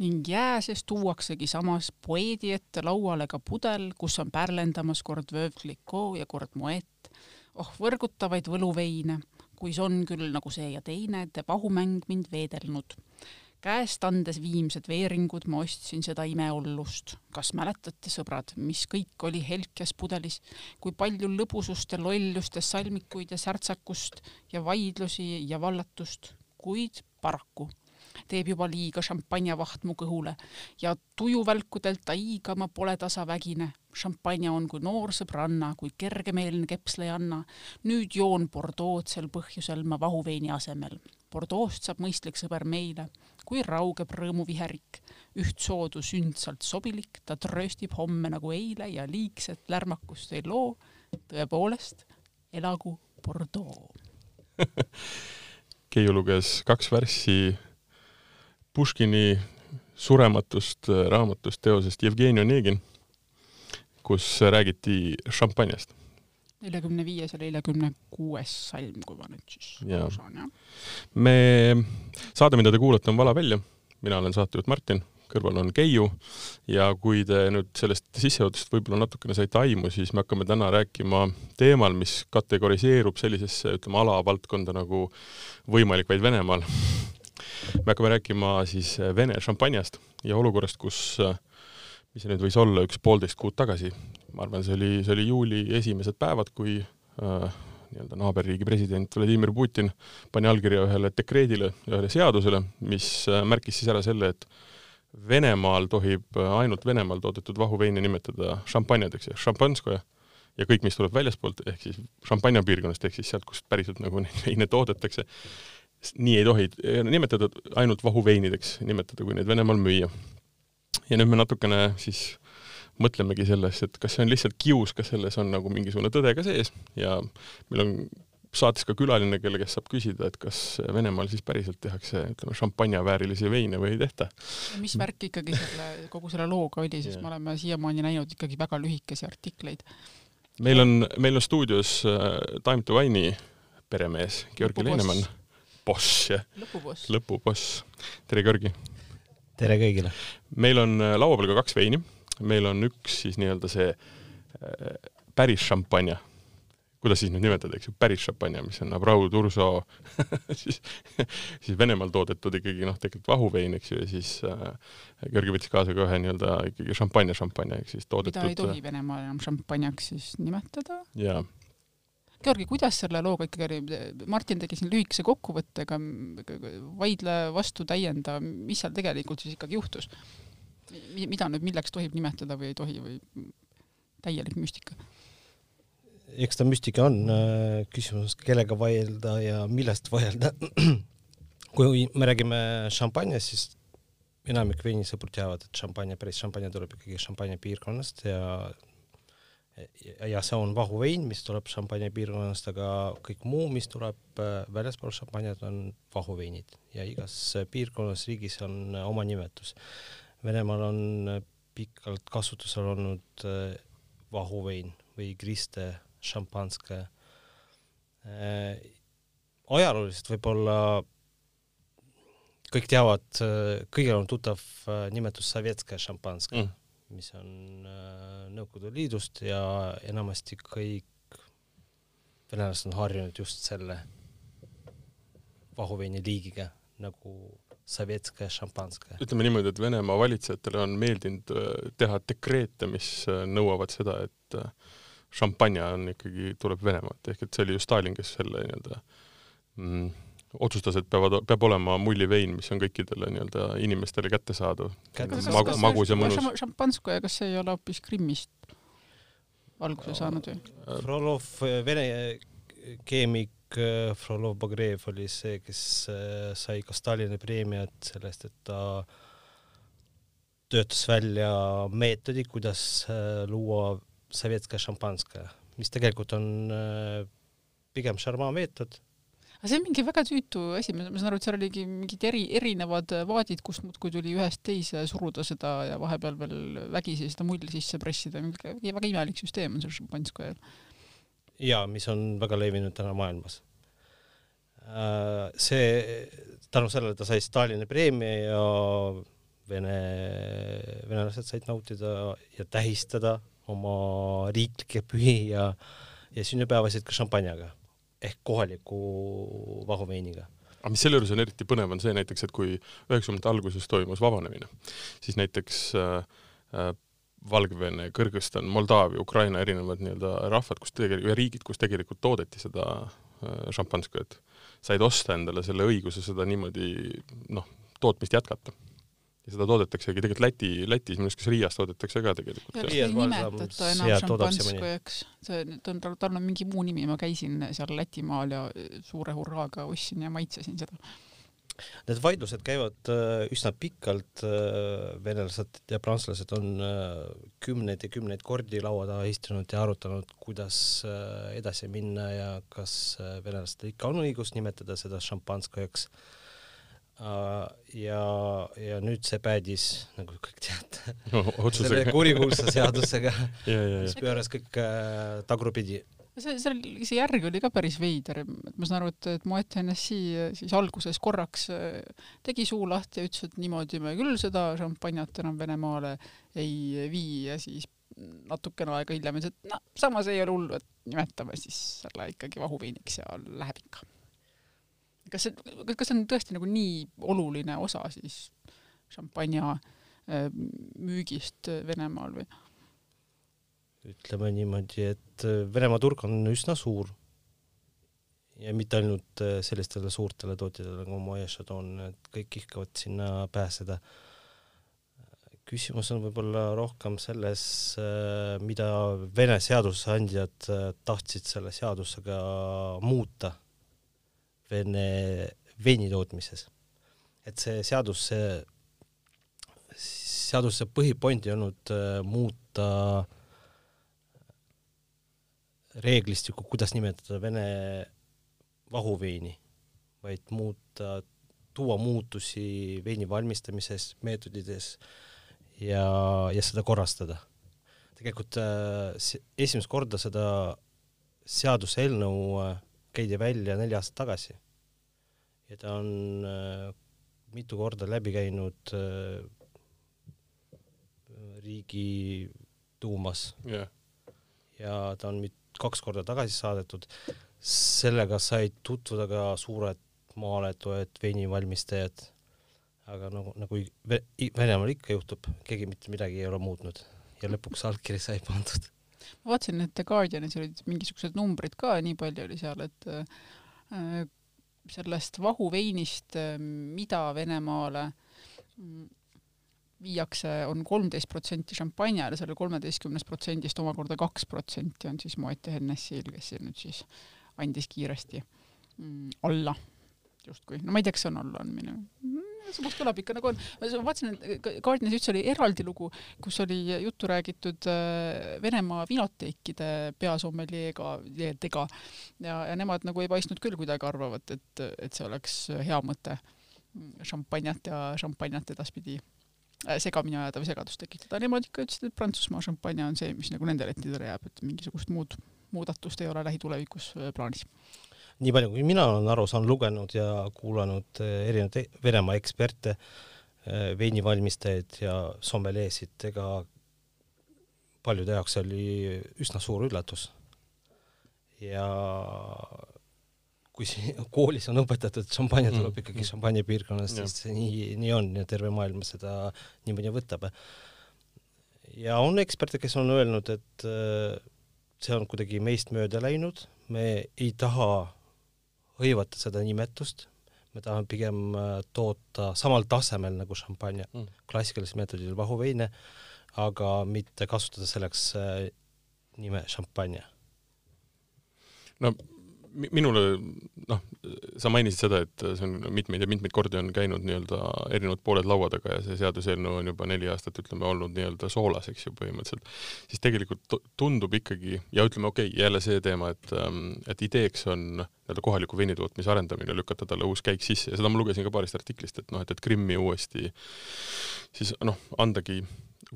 ning jää sees tuuaksegi samas poeedi ette lauale ka pudel, kus on pärlendamas kord Clicquot ja kord Moet. oh, võrgutavaid võluveine, kuis on küll nagu see ja teine, teeb ahumäng mind veedelnud käest andes viimsed veeringud ma ostsin seda imeollust. kas mäletate, sõbrad, mis kõik oli helkes pudelis, kui palju lõbusust ja lollust ja salmikuid ja särtsakust ja vaidlusi ja vallatust, kuid paraku teeb juba liiga šampanjavaht mu kõhule ja tujuvälkudelt taiga ma pole tasavägine. šampanja on kui noor sõbranna, kui kergemeelne kepslejanna. nüüd joon Bordeaux'd sel põhjusel ma vahuveini asemel. Bordeaux'st saab mõistlik sõber meile, kui raugeb rõõmuviherik. üht soodu sündsalt sobilik, ta trööstib homme nagu eile ja liigset lärmakust ei loo. tõepoolest, elagu Bordeaux Keiu luges kaks värssi Puškini surematust äh, raamatust, teosest Jevgeni Onegin, kus räägiti šampanjast. neljakümne viies ja neljakümne kuues salm, kui ma nüüd siis Jaa. aru saan, jah. me, saade, mida te kuulate, on Vala välja. mina olen saatejuht Martin, kõrval on Keiu ja kui te nüüd sellest sissejuhatusest võib-olla natukene saite aimu, siis me hakkame täna rääkima teemal, mis kategoriseerub sellisesse, ütleme, alavaldkonda nagu võimalik vaid Venemaal. Me hakkame rääkima siis Vene šampanjast ja olukorrast, kus mis see nüüd võis olla, üks poolteist kuud tagasi, ma arvan, see oli, see oli juuli esimesed päevad, kui äh, nii-öelda naaberriigi president Vladimir Putin pani allkirja ühele dekreedile, ühele seadusele, mis märkis siis ära selle, et Venemaal tohib ainult Venemaal toodetud vahuveini nimetada šampanjadeks ehk šampanskoja ja kõik, mis tuleb väljaspoolt, ehk siis šampanja piirkonnast, ehk siis sealt, kust päriselt nagu neid veine toodetakse, nii ei tohi nimetada ainult vahuveinideks, nimetada, kui neid Venemaal müüa. ja nüüd me natukene siis mõtlemegi sellest, et kas see on lihtsalt kius, kas selles on nagu mingisugune tõde ka sees ja meil on saates ka külaline, kelle käest saab küsida, et kas Venemaal siis päriselt tehakse, ütleme, šampanjaväärilisi veine või ei tehta. mis värk ikkagi selle, kogu selle looga oli, sest Jah. me oleme siiamaani näinud ikkagi väga lühikesi artikleid. meil on, meil on stuudios äh, Time to Wine'i peremees Georgi. Leinemann, boss, jah, lõpuboss. lõpuboss. tere, Georgi! tere kõigile! meil on äh, laua peal ka kaks veini, meil on üks siis nii-öelda see äh, päris šampanja, kuidas siis nüüd nimetada, eks ju, päris šampanja, mis on Abrau Turso siis, siis Venemaal toodetud ikkagi noh, tegelikult vahuvein, eks ju, ja siis äh, Georgi võttis kaasa ka ühe nii-öelda ikkagi šampanja šampanja, ehk siis mida ei toodetud tohi Venemaal enam šampanjaks siis nimetada. jaa, Georgi, kuidas selle looga ikkagi oli, Martin tegi siin lühikese kokkuvõttega, vaidle vastu, täienda, mis seal tegelikult siis ikkagi juhtus? mida nüüd milleks tohib nimetada või ei tohi või täielik müstika? eks ta müstika on, äh, küsimus, kellega vaielda ja millest vaielda. kui me räägime šampanjast, siis enamik veinisõbrad teavad, et šampanja, päris šampanja tuleb ikkagi šampanja piirkonnast ja ja, see on vahuvein, mis tuleb šampanja piirkonnast, aga kõik muu, mis tuleb äh, väljaspool šampanjat, on vahuveinid ja igas piirkonnas, riigis on äh, oma nimetus. Venemaal on äh, pikalt kasutusel olnud vahuvein või griste šampanske ajalooliselt võib-olla kõik teavad, kõigil on tuttav nimetus Sovetskaja šampanska Mm. Mis on äh, Nõukogude Liidust ja enamasti kõik venelased on harjunud just selle vahuveini liigiga nagu Sovetskaja šampanska. ütleme niimoodi, et Venemaa valitsejatele on meeldinud äh, teha dekreete, mis äh, nõuavad seda, et šampanja on ikkagi, tuleb Venemaalt, ehk et see oli ju Stalin, kes selle nii-öelda mm, otsustas, et peavad, peab olema mullivein, mis on kõikidele nii-öelda inimestele kättesaadav. Kättesaadav. magu, magus ja mõnus. šampanskoja, kas see ei ole hoopis Krimmist alguse saanud või? Frolov, vene keemik äh, Frolov Bagrejev oli see, kes äh, sai ka Stalini preemiat sellest, et ta töötas välja meetodi, kuidas luua sovetskaja šampanskaja, mis tegelikult on pigem šarmameetod. Aga see on mingi väga tüütu asi, ma saan aru, et seal oligi mingid eri, erinevad vaadid, kust muudkui tuli ühest teise suruda seda ja vahepeal veel vägisi seda mulli sisse pressida, mingi väga imelik süsteem on seal šampanskojal. ja mis on väga levinud täna maailmas. see, tänu sellele ta sai Stalini preemia ja vene, venelased said nautida ja tähistada oma riiklikke pühi ja, ja sünnipäevasid ka šampanjaga ehk kohaliku vahuveiniga. Aga mis selle juures on eriti põnev, on see näiteks, et kui üheksakümnendate alguses toimus vabanemine, siis näiteks äh, äh, Valgevene, Kõrgõzstan, Moldaavia, Ukraina erinevad nii-öelda rahvad, kus tegelikult, ja riigid, kus tegelikult toodeti seda äh, šampanskõed, said osta endale selle õiguse seda niimoodi noh, tootmist jätkata ja seda toodetaksegi tegelikult Läti, Lätis, minu arust kas Riias toodetakse ka tegelikult. ei nimetata enam šampanskojaks, see, on, tal on mingi muu nimi, ma käisin seal Lätimaal ja suure hurraaga ostsin ja maitsesin seda. Need vaidlused käivad äh, üsna pikalt, äh, venelased ja prantslased on äh, kümneid ja kümneid kordi laua taha istunud ja arutanud, kuidas edasi minna ja kas venelastel ikka on õigus nimetada seda šampanskojaks ja, ja nüüd see päädis, nagu kõik teate no,, selle kurikuulsa seadusega mis pööras kõik äh, tagurpidi. see, seal, see järg oli ka päris veider, et ma saan aru, et, et Moet NSC siis alguses korraks äh, tegi suu lahti ja ütles, et niimoodi me küll seda šampanjat enam Venemaale ei vii ja siis natukene aega hiljem ütles, et no samas ei ole hullu, et nimetame siis selle ikkagi vahuveiniks ja läheb ikka kas see, kas see on tõesti nagu nii oluline osa siis šampanja äh, müügist äh, Venemaal või? ütleme niimoodi, et äh, Venemaa turg on üsna suur ja mitte ainult sellistele suurtele tootjatele nagu Moe Chardon, et kõik ihkavad sinna pääseda. küsimus on võib-olla rohkem selles, mida Vene seadusandjad tahtsid selle seadusega muuta Vene veini tootmises. et see seadus, seaduse põhipoint ei olnud äh, muuta reeglistikku, kuidas nimetada Vene vahuveini, vaid muuta, tuua muutusi veini valmistamises, meetodides ja, ja seda korrastada. tegelikult äh, esimest korda seda seaduseelnõu äh, käidi välja neli aastat tagasi. ja ta on äh, mitu korda läbi käinud äh, Riigiduumas yeah. ja ta on kaks korda tagasi saadetud. sellega said tutvuda ka suured maaletujad, veinivalmistajad, aga nagu, nagu Venemaal ikka juhtub, keegi mitte midagi ei ole muutnud ja lõpuks allkiri sai pandud ma vaatasin, et The Guardianis olid mingisugused numbrid ka, nii palju oli seal, et äh, sellest vahuveinist, äh, mida Venemaale mm, viiakse, on kolmteist protsenti šampanja ja selle kolmeteistkümnest protsendist omakorda kaks protsenti on siis Moet Hennessy'l, kes nüüd siis andis kiiresti mm, alla justkui, no ma ei tea, kas see on allaandmine samas kõlab ikka nagu on. ma vaatasin, et Guardianis üldse oli eraldi lugu, kus oli juttu räägitud äh, Venemaa vinoteekide peasommeljeega, tega ja, ja nemad nagu ei paistnud küll kuidagi arvavat, et, et see oleks hea mõte šampanjat ja šampanjat edaspidi äh, segamini ajada või segadust tekitada. Nemad ikka ütlesid, et Prantsusmaa šampanja on see, mis nagu nende lettidele jääb, et mingisugust muud muudatust ei ole lähitulevikus äh, plaanis nii palju, kui mina olen aru saanud, lugenud ja kuulanud eh, erinevaid e-, Venemaa eksperte, eh, veinivalmistajaid ja sommeleesid, ega paljude jaoks oli üsna suur üllatus. ja kui siin koolis on õpetatud, et šampanja tuleb mm. ikkagi šampanja piirkonnast, siis see nii, nii on ja terve maailm seda niimoodi võtab. ja on eksperte, kes on öelnud, et eh, see on kuidagi meist mööda läinud, me ei taha hõivata seda nimetust, me tahame pigem äh, toota samal tasemel nagu šampanja mm., klassikalisel meetodil vahuveine, aga mitte kasutada selleks äh, nime šampanja. no minule, noh, sa mainisid seda, et see on mitmeid ja mitmeid kordi on käinud nii-öelda erinevad pooled laua taga ja see seaduseelnõu on juba neli aastat, ütleme, olnud nii-öelda soolas, eks ju, põhimõtteliselt, siis tegelikult tundub ikkagi ja ütleme, okei okay,, jälle see teema, et, ähm, et ideeks on nii-öelda kohaliku veinitootmise arendamine, lükata talle uus käik sisse ja seda ma lugesin ka paarist artiklist, et noh, et, et Krimmi uuesti siis noh, andagi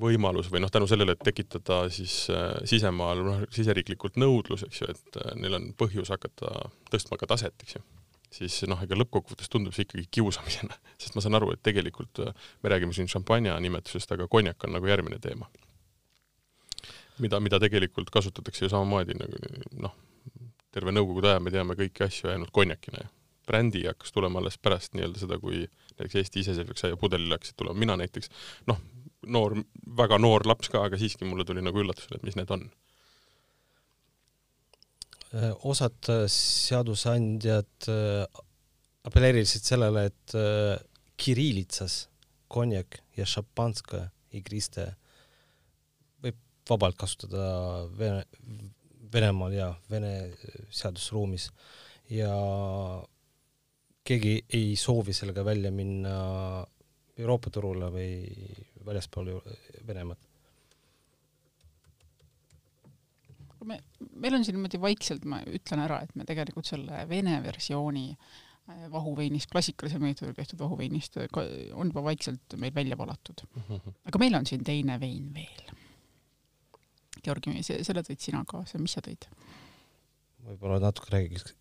võimalus või noh, tänu sellele, et tekitada siis äh, sisemaal, noh, siseriiklikult nõudlus, eks ju, et äh, neil on põhjus hakata tõstma ka taset, eks ju. siis noh, ega lõppkokkuvõttes tundub see ikkagi kiusamisena, sest ma saan aru, et tegelikult äh, me räägime siin šampanja nimetusest, aga konjak on nagu järgmine teema. mida, mida tegelikult kasutatakse ju samamoodi nagu noh, terve nõukogude aja me teame kõiki asju ainult konjakina ju. brändi hakkas tulema alles pärast nii-öelda seda, kui näiteks Eesti iseseisvaks sai ja pudelil hakkasid tulema, mina näiteks noh, noor, väga noor laps ka, aga siiski mulle tuli nagu üllatusena, et mis need on. Äh, osad äh, seadusandjad äh, apelleerisid sellele, et kiriillitsas konjak ja šampanska igriste võib vabalt kasutada Vene, Venemaal ja Vene seadusruumis. Ja keegi ei soovi sellega välja minna Euroopa turule või väljaspool Venemaad me, meil on siin niimoodi vaikselt, ma ütlen ära, et me tegelikult selle vene versiooni äh, vahuveinist, klassikalise meetodil tehtud vahuveinist äh, on juba vaikselt meil välja valatud. Mhm. aga meil on siin teine vein veel. Georgi, selle tõid sina kaasa, mis sa tõid? võib-olla natuke räägiks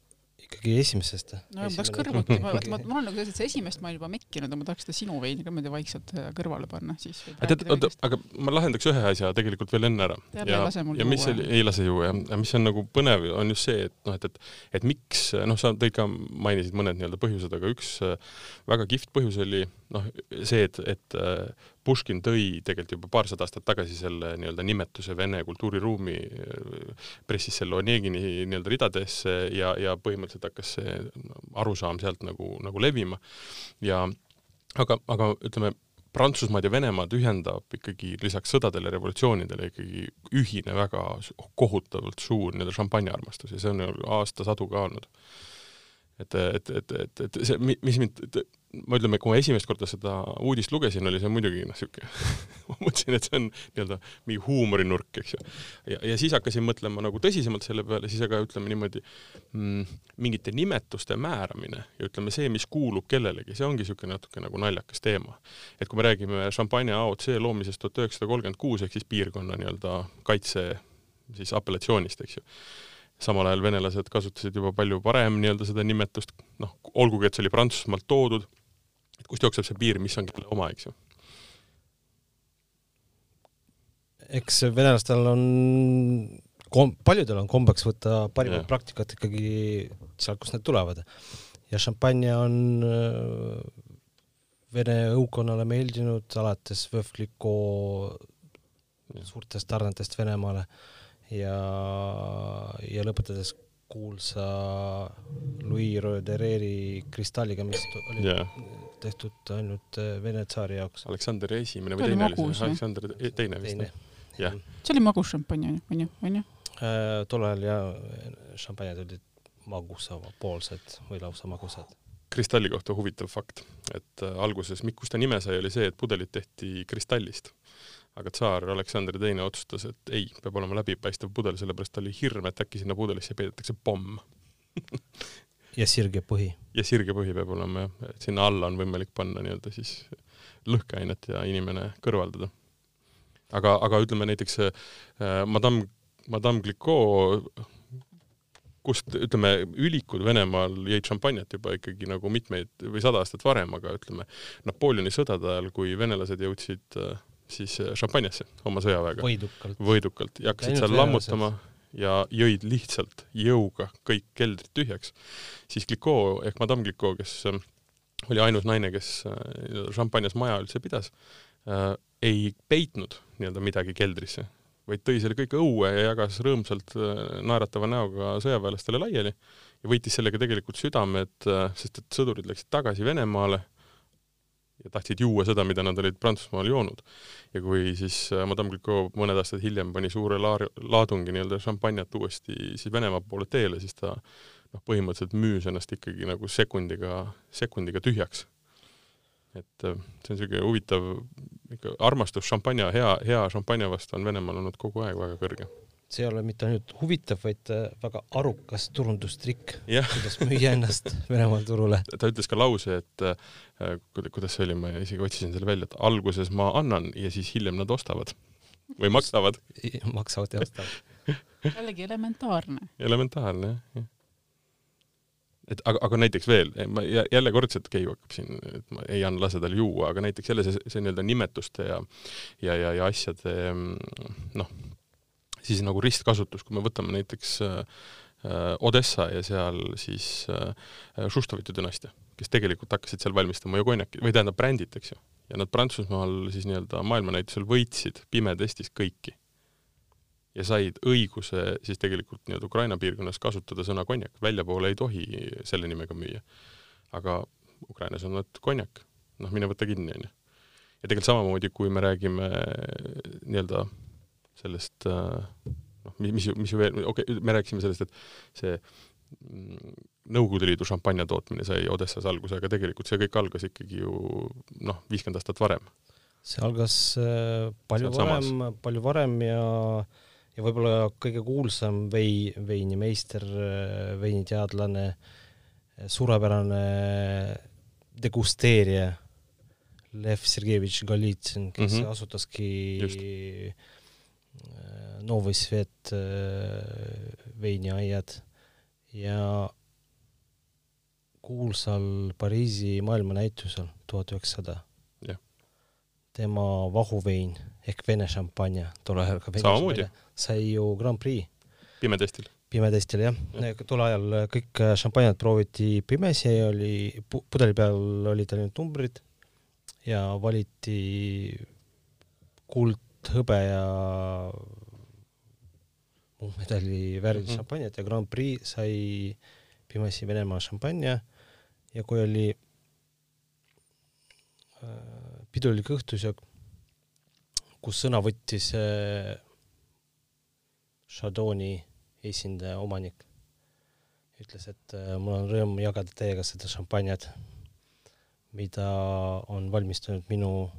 ikkagi esimesest. no ma tahaks kõrvuti, ma, ma, mul on nagu selles, et see esimest ma olen juba mekkinud, aga ma tahaks seda sinu veini ka niimoodi vaikselt äh, kõrvale panna, siis tead, oota, aga ma lahendaks ühe asja tegelikult veel enne ära. ja, ja, ja mis oli, ei lase juua jah, ja mis on nagu põnev, on just see, et noh, et, et, et miks, noh, sa tõid ka, mainisid mõned nii-öelda põhjused, aga üks äh, väga kihvt põhjus oli noh, see, et, et äh, Puškin tõi tegelikult juba paarsada aastat tagasi selle nii-öelda nimetuse Vene kultuuriruumi, pressis selle Onegini nii-öelda ridadesse ja, ja põhimõtteliselt hakkas see arusaam sealt nagu, nagu levima. ja aga, aga ütleme, Prantsusmaad ja Venemaad ühendab ikkagi lisaks sõdadele ja revolutsioonidele ikkagi ühine väga kohutavalt suur nii-öelda šampanjaarmastus ja see on aastasadu ka olnud. Et, et, et, et, et see, mis mind ma ütleme, kui ma esimest korda seda uudist lugesin, oli see muidugi noh, siuke ma mõtlesin, et see on nii-öelda mingi huumorinurk, eks ju. ja, ja siis hakkasin mõtlema nagu tõsisemalt selle peale, siis aga ütleme niimoodi mm,, mingite nimetuste määramine ja ütleme see, mis kuulub kellelegi, see ongi niisugune natuke nagu naljakas teema. et kui me räägime šampanja AOC loomisest tuhat üheksasada kolmkümmend kuus ehk siis piirkonna nii-öelda kaitse siis apellatsioonist, eks ju samal ajal venelased kasutasid juba palju varem nii-öelda seda nimetust, noh, olgugi et see oli Prantsusmaalt toodud et kust jookseb see piir, mis on kelle oma, eks ju? eks venelastel on kom-, paljudel on kombeks võtta parimat praktikat ikkagi sealt, kust need tulevad. ja šampanja on äh, Vene õukonnale meeldinud alates Võvkliko suurtest tarnetest Venemaale ja, ja lõpetades kuulsa Louis Roedereri kristalliga, mis oli yeah tehtud ainult äh, Vene tsaari jaoks. Aleksander Esimene või teine oli see, Aleksander teine vist, jah. see oli magus šampanja, onju, onju? Äh, tol ajal ja šampanjad olid magusamapoolsed või lausa magusad. kristalli kohta huvitav fakt, et äh, alguses, kust ta nime sai, oli see, et pudelid tehti kristallist. Aga tsaar Aleksander Teine otsustas, et ei, peab olema läbipaistev pudel, sellepärast oli hirm, et äkki sinna pudelisse peidetakse pomm ja sirge põhi. ja sirge põhi peab olema jah, et sinna alla on võimalik panna nii-öelda siis lõhkeainet ja inimene kõrvaldada. aga, aga ütleme näiteks äh, Madame, Madame Clicquot, kust ütleme, ülikud Venemaal jõid šampanjat juba ikkagi nagu mitmeid või sada aastat varem, aga ütleme Napoleoni sõdade ajal, kui venelased jõudsid äh, siis šampanjasse oma sõjaväega. Võidukalt, võidukalt. Ja hakkasid seal lammutama ja jõid lihtsalt jõuga kõik keldrid tühjaks, siis Clicquot ehk Madame Clicquot, kes äh, oli ainus naine, kes äh, šampanjas maja üldse pidas äh,, ei peitnud nii-öelda midagi keldrisse, vaid tõi selle kõik õue ja jagas rõõmsalt äh, naeratava näoga sõjaväelastele laiali ja võitis sellega tegelikult südamed, sest et sõdurid läksid tagasi Venemaale ja tahtsid juua seda, mida nad olid Prantsusmaal joonud. ja kui siis äh, Madame Clicquot mõned aastad hiljem pani suure laar-, laadungi nii-öelda šampanjat uuesti siis Venemaa poole teele, siis ta noh, põhimõtteliselt müüs ennast ikkagi nagu sekundiga, sekundiga tühjaks. et äh, see on niisugune huvitav ikka armastus šampanja, hea, hea šampanja vastu on Venemaal olnud kogu aeg väga kõrge see ei ole mitte ainult huvitav, vaid äh, väga arukas turundustrikk, kuidas müüa ennast Venemaal turule. ta ütles ka lause, et äh, kuidas see oli, ma isegi otsisin selle välja, et alguses ma annan ja siis hiljem nad ostavad või maksavad. maksavad ja ostavad jällegi elementaarne. elementaarne, jah et aga, aga näiteks veel, ma jälle kordselt Keiu hakkab siin, et ma ei anna lase tal juua, aga näiteks jälle see, see nii-öelda nimetuste ja ja, ja, ja asjade noh, siis nagu ristkasutus, kui me võtame näiteks äh, Odessa ja seal siis äh, Šuštovite dünastia, kes tegelikult hakkasid seal valmistama ju konjaki, või tähendab brändit, eks ju. ja nad Prantsusmaal siis nii-öelda maailmanäitusel võitsid pimedestis kõiki ja said õiguse siis tegelikult nii-öelda Ukraina piirkonnas kasutada sõna konjak, väljapoole ei tohi selle nimega müüa. aga Ukrainas on nad konjak, noh, mine võta kinni, onju. ja tegelikult samamoodi, kui me räägime nii-öelda sellest noh, mis, mis, mis ju veel, okei okay,, me rääkisime sellest, et see mm, Nõukogude Liidu šampanja tootmine sai Odessas alguse, aga tegelikult see kõik algas ikkagi ju noh, viiskümmend aastat varem. see algas äh, palju Sealt varem, palju varem ja ja võib-olla kõige kuulsam vei, veinimeister, veiniteadlane, suurepärane degusteerija Lev Sergejevitš Golitsõn, kes mm -hmm. asutaski Just. Novi Svet veiniaiad ja kuulsal Pariisi maailmanäitusel tuhat üheksasada tema vahuvein ehk Vene šampanja, tol ajal ka Vene sai ju Grand Prix. pimedestil. pimedestil jah. Ja., tol ajal kõik šampanjad prooviti pimesi, oli pu, pudeli peal olid ainult numbrid ja valiti kuld, hõbe ja medali väärilist mm -hmm. šampanjat ja Grand Prix sai pimesi Venemaa šampanja ja kui oli äh, pidulik õhtusöök, kus sõna võttis äh, Chardoni esindaja, omanik. ütles, et äh, mul on rõõm jagada teiega seda šampanjat, mida on valmistanud minu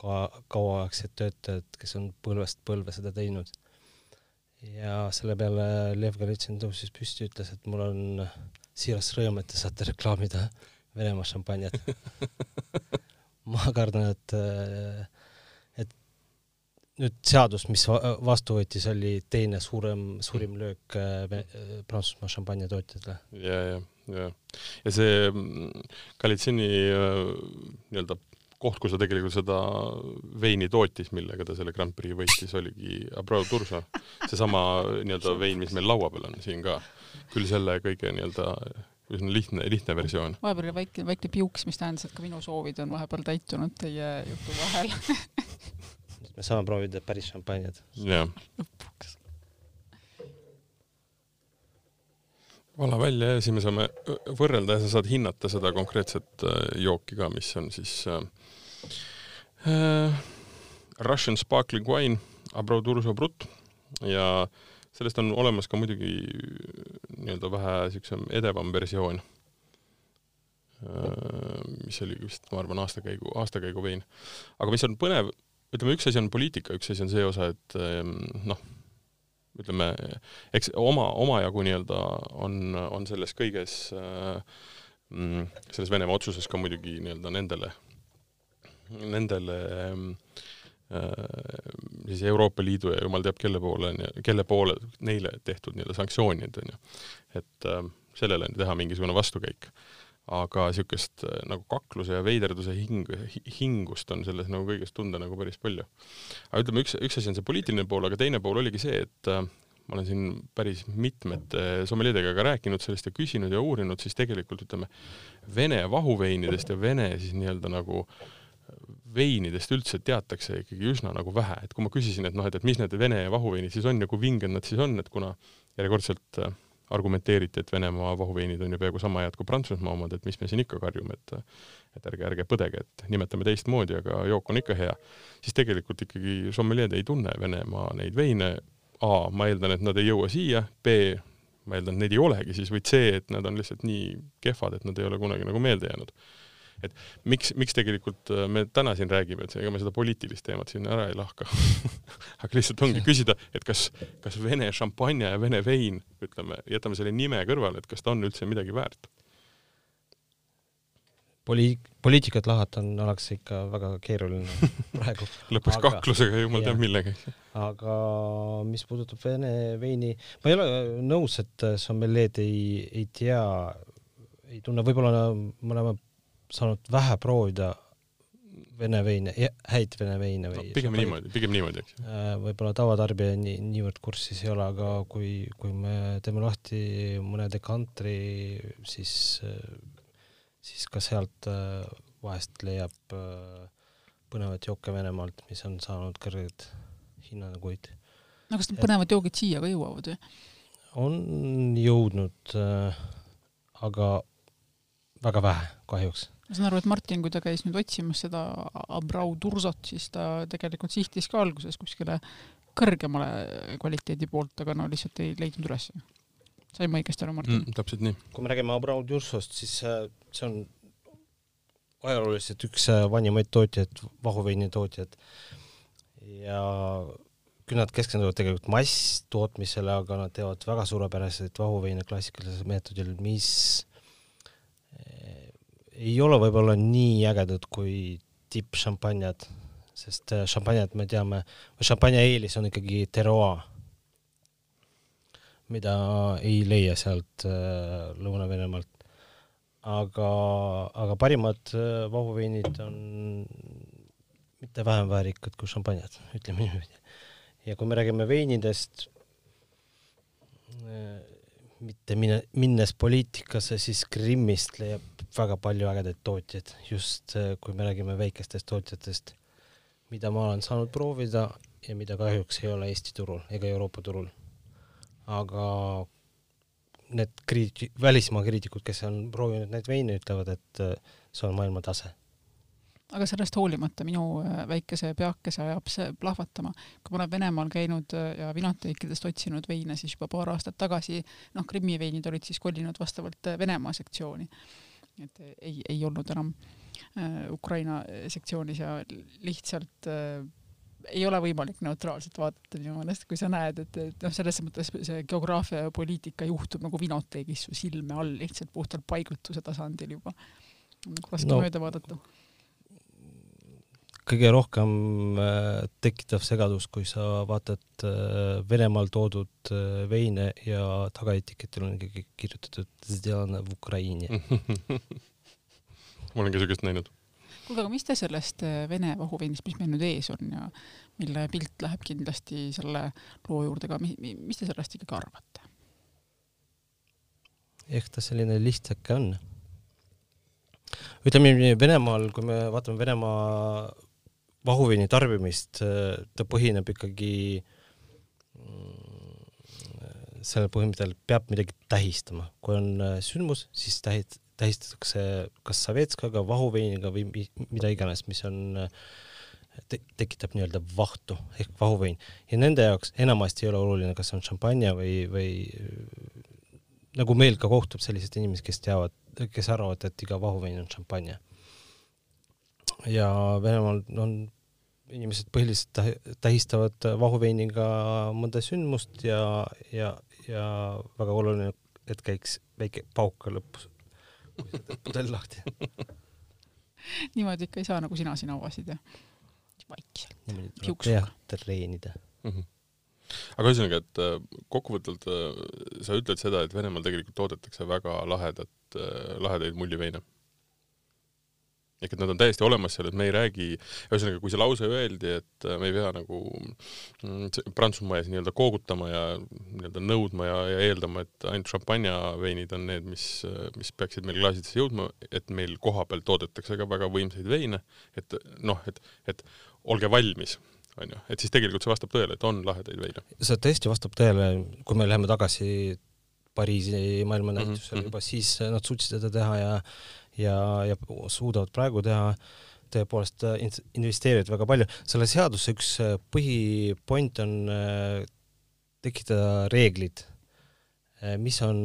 ka kauaaegsed töötajad, kes on põlvest põlve seda teinud. ja selle peale Lev Golitsõn tõusis püsti, ütles, et mul on siiras rõõm, et te saate reklaamida Venemaa šampanjat ma kardan, et, et nüüd seadus, mis vastu võetis, oli teine suurem, suurim löök äh, Prantsusmaa šampanjatootjatele. ja, ja, ja, ja see Galitsini äh, nii-öelda koht, kus ta tegelikult seda veini tootis, millega ta selle Grand Prix võitis, oligi Abreu Tursa. seesama nii-öelda vein, mis meil laua peal on siin ka. küll selle kõige nii-öelda üsna lihtne, lihtne versioon. vahepeal oli väike, väike piuks, mis tähendas, et ka minu soovid on vahepeal täitunud teie jutu vahel me saame proovida päris šampanjat. jah. lõpuks. vala välja ja siis me saame võrrelda ja sa saad hinnata seda konkreetset äh, jooki ka, mis on siis äh Russian sparkling wine, Abreu Durso Brut ja äh, sellest on olemas ka muidugi nii-öelda vähe niisugusem edevam versioon, äh, mis oli vist, ma arvan, aastakäigu, aastakäigu vein. aga mis on põnev, ütleme, üks asi on poliitika, üks asi on see osa, et ähm, noh, ütleme, eks oma, omajagu nii-öelda on, on selles kõiges, äh, mm, selles Venemaa otsuses ka muidugi nii-öelda nendele, nendele äh, Äh, siis Euroopa Liidu ja jumal teab kelle poole, kelle poole neile tehtud nii-öelda sanktsioonid, on ju. et äh, sellele teha mingisugune vastukäik. aga niisugust äh, nagu kakluse ja veiderduse hing, hingust on selles nagu kõiges tunda nagu päris palju. aga ütleme, üks, üks asi on see poliitiline pool, aga teine pool oligi see, et äh, ma olen siin päris mitmete sommeljeedega ka rääkinud sellest ja küsinud ja uurinud, siis tegelikult ütleme, Vene vahuveinidest ja Vene siis nii-öelda nagu äh, veinidest üldse teatakse ikkagi üsna nagu vähe, et kui ma küsisin, et noh, et, et mis need Vene vahuveinid siis on ja kui vinged nad siis on, et kuna järjekordselt äh, argumenteeriti, et Venemaa vahuveinid on ju peaaegu sama head kui Prantsusmaa omad, et mis me siin ikka karjume, et et ärge, ärge põdege, et nimetame teistmoodi, aga jook on ikka hea, siis tegelikult ikkagi sommeljeed ei tunne Venemaa neid veine. A, ma eeldan, et nad ei jõua siia, B, ma eeldan, neid ei olegi siis, või C, et nad on lihtsalt nii kehvad, et nad ei ole kunagi nagu meelde jäänud et miks, miks tegelikult äh, me täna siin räägime, et ega me seda poliitilist teemat siin ära ei lahka aga lihtsalt ongi küsida, et kas, kas Vene šampanja ja Vene vein, ütleme, jätame selle nime kõrvale, et kas ta on üldse midagi väärt? Poli-, poliitikat lahata on alati ikka väga keeruline praegu lõpuks aga, kaklusega jumal teab millega. aga mis puudutab Vene veini, ma ei ole nõus, et sommeljeed ei, ei tea ei tunne, võib-olla me oleme saanud vähe proovida vene veine, häid vene veine või no, pigem niimoodi, pigem niimoodi, eks ju. Äh, võib-olla tavatarbija nii, niivõrd kursis ei ole, aga kui, kui me teeme lahti mõne dekantri, siis, siis ka sealt äh, vahest leiab põnevat jooke Venemaalt, mis on saanud kõrgeid hinnanguid. no kas need põnevad joogid siia ka jõuavad või? on jõudnud äh,, aga väga vähe kahjuks. Ma saan aru, et Martin, kui ta käis nüüd otsimas seda Abrau Tursot, siis ta tegelikult sihtis ka alguses kuskile kõrgemale kvaliteedi poolt, aga no lihtsalt ei leidnud üles. sain ma õigesti aru, Martin mm,? täpselt nii. kui me räägime Abrau Tursost, siis äh, see on ajalooliselt üks äh, vanimaid tootjaid, vahuveini tootjaid ja küll nad keskenduvad tegelikult masstootmisele, aga nad teevad väga suurepäraseid vahuveine klassikalisel meetodil, mis ei ole võib-olla nii ägedad kui tippšampanjad, sest eh, šampanjad me teame, šampanja eelis on ikkagi terroir, mida ei leia sealt äh, Lõuna-Venemaalt. aga, aga parimad äh, vahuveinid on mitte vähem väärikad kui šampanjad, ütleme niimoodi ja kui me räägime veinidest, äh, mitte mine, minnes poliitikasse, siis Krimmist leiab väga palju ägedaid tootjaid, just äh, kui me räägime väikestest tootjatest, mida ma olen saanud proovida ja mida kahjuks ei ole Eesti turul ega Euroopa turul. aga need kriiti-, välismaa kriitikud, kes on proovinud neid veine, ütlevad, et äh, see on maailma tase aga sellest hoolimata minu äh, väikese peakese ajab see plahvatama. kui ma olen Venemaal käinud äh, ja vinateekidest otsinud veine, siis juba paar aastat tagasi, noh, Krimmi veinid olid siis kolinud vastavalt äh, Venemaa sektsiooni. et ei, ei olnud enam Ukraina sektsioonis ja lihtsalt äh, ei ole võimalik neutraalselt vaadata minu meelest, kui sa näed, et, et noh, selles mõttes see geograafia ja poliitika juhtub nagu vinoteegis su silme all lihtsalt puhtalt paigutuse tasandil juba. nagu raske no. mööda vaadata kõige rohkem äh, tekitav segadus, kui sa vaatad äh, Venemaal toodud äh, veine ja tagaetiketil on ikkagi kirjutatud Zdjelana v Ukraini ma olen ka siukest näinud. kuulge, aga mis te sellest Vene vahuveinist, mis meil nüüd ees on ja mille pilt läheb kindlasti selle loo juurde ka, mis te sellest ikkagi arvate? ehk ta selline lihtsake on. ütleme Venemaal, kui me vaatame Venemaa vahuveini tarbimist, ta põhineb ikkagi mm, sellel põhimõttel peab midagi tähistama, kui on äh, sündmus, siis tähist-, tähistatakse kas savetskaga, vahuveiniga või mida iganes, mis on te, tekitab nii-öelda vahtu ehk vahuvein ja nende jaoks enamasti ei ole oluline, kas on šampanja või, või nagu meil ka kohtub selliseid inimesi, kes teavad, kes arvavad, et iga vahuvein on šampanja ja Venemaal on inimesed põhiliselt tähistavad vahuveiniga mõnda sündmust ja, ja, ja väga oluline, et käiks väike pauk ka lõpus, kui sa teed pudel lahti. Niimoodi ikka ei saa, nagu sina siin avasid ja vaikselt. pead treenida. Mm. -hmm aga ühesõnaga, et äh, kokkuvõtvalt äh, sa ütled seda, et Venemaal tegelikult toodetakse väga lahedat, äh, lahedaid mulliveine ehk et nad on täiesti olemas seal, et me ei räägi, ühesõnaga, kui see lause öeldi, et äh, me ei pea nagu mm, Prantsusmaa ees nii-öelda koogutama ja nii-öelda nõudma ja, ja eeldama, et ainult šampanjaveinid on need, mis, mis peaksid meil klaasidesse jõudma, et meil kohapeal toodetakse ka väga võimsaid veine, et noh, et, et olge valmis onju, et siis tegelikult see vastab tõele, et on lahedaid veine. see tõesti vastab tõele, kui me läheme tagasi Pariisi maailmanäitusele mm -hmm. juba siis nad suutsid seda teha ja ja, ja suudavad praegu teha, tõepoolest äh, investeerivad väga palju. selle seaduse üks äh, põhipoint on äh, tekitada reeglid, mis on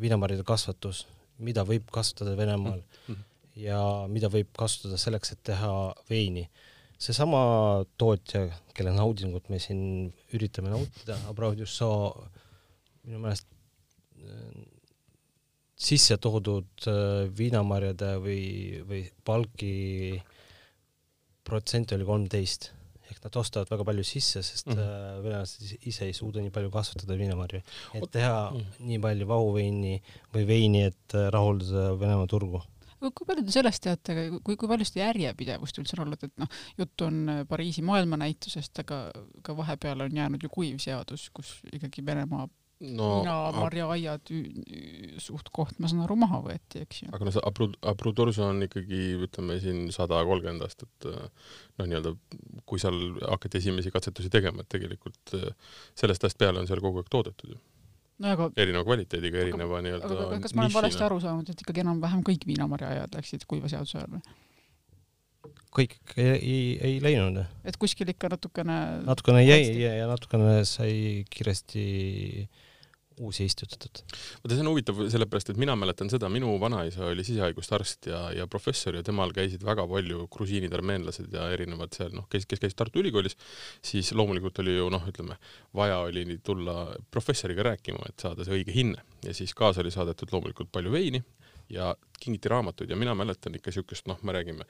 viinamarjade kasvatus, mida võib kasvatada Venemaal mm -hmm. ja mida võib kasutada selleks, et teha veini. seesama tootja, kelle naudingut me siin üritame nautida, Abreu Dussau, minu meelest sisse toodud äh, viinamarjade või, või palki protsent oli kolmteist ehk nad ostavad väga palju sisse, sest mm -hmm. venelased ise ei suuda nii palju kasvatada viinamarju, et teha mm -hmm. nii palju vahuveini või veini, et rahuldada Venemaa turgu kui palju te sellest teate, kui, kui palju seda järjepidevust üldse on olnud, et noh, jutt on äh, Pariisi maailmanäitusest, aga ka vahepeal on jäänud ju kuiv seadus, kus ikkagi Venemaa no, marjaaiad suht-koht, ma saan aru, maha võeti, eks ju. aga no see Abru-, Abrudorso on ikkagi, ütleme siin sada kolmkümmend aastat äh, noh, nii-öelda kui seal hakati esimesi katsetusi tegema, et tegelikult äh, sellest ajast peale on seal kogu aeg toodetud ju no aga erineva kvaliteediga, erineva nii-öelda aga kas ma olen valesti aru saanud, et ikkagi enam-vähem kõik viinamarjaaiad läksid kuiva seaduse ajal või? kõik ei, ei, ei läinud. et kuskil ikka natukene natukene jäi ja, ja natukene sai kiiresti äh, uusi istutatud. vaata, see on huvitav sellepärast, et mina mäletan seda, minu vanaisa oli sisehaiguste arst ja, ja professor ja temal käisid väga palju grusiinid, armeenlased ja erinevad seal noh, kes, kes käis Tartu Ülikoolis, siis loomulikult oli ju noh, ütleme, vaja oli tulla professoriga rääkima, et saada see õige hinne ja siis kaasa oli saadetud loomulikult palju veini ja kingiti raamatuid ja mina mäletan ikka siukest, noh, me räägime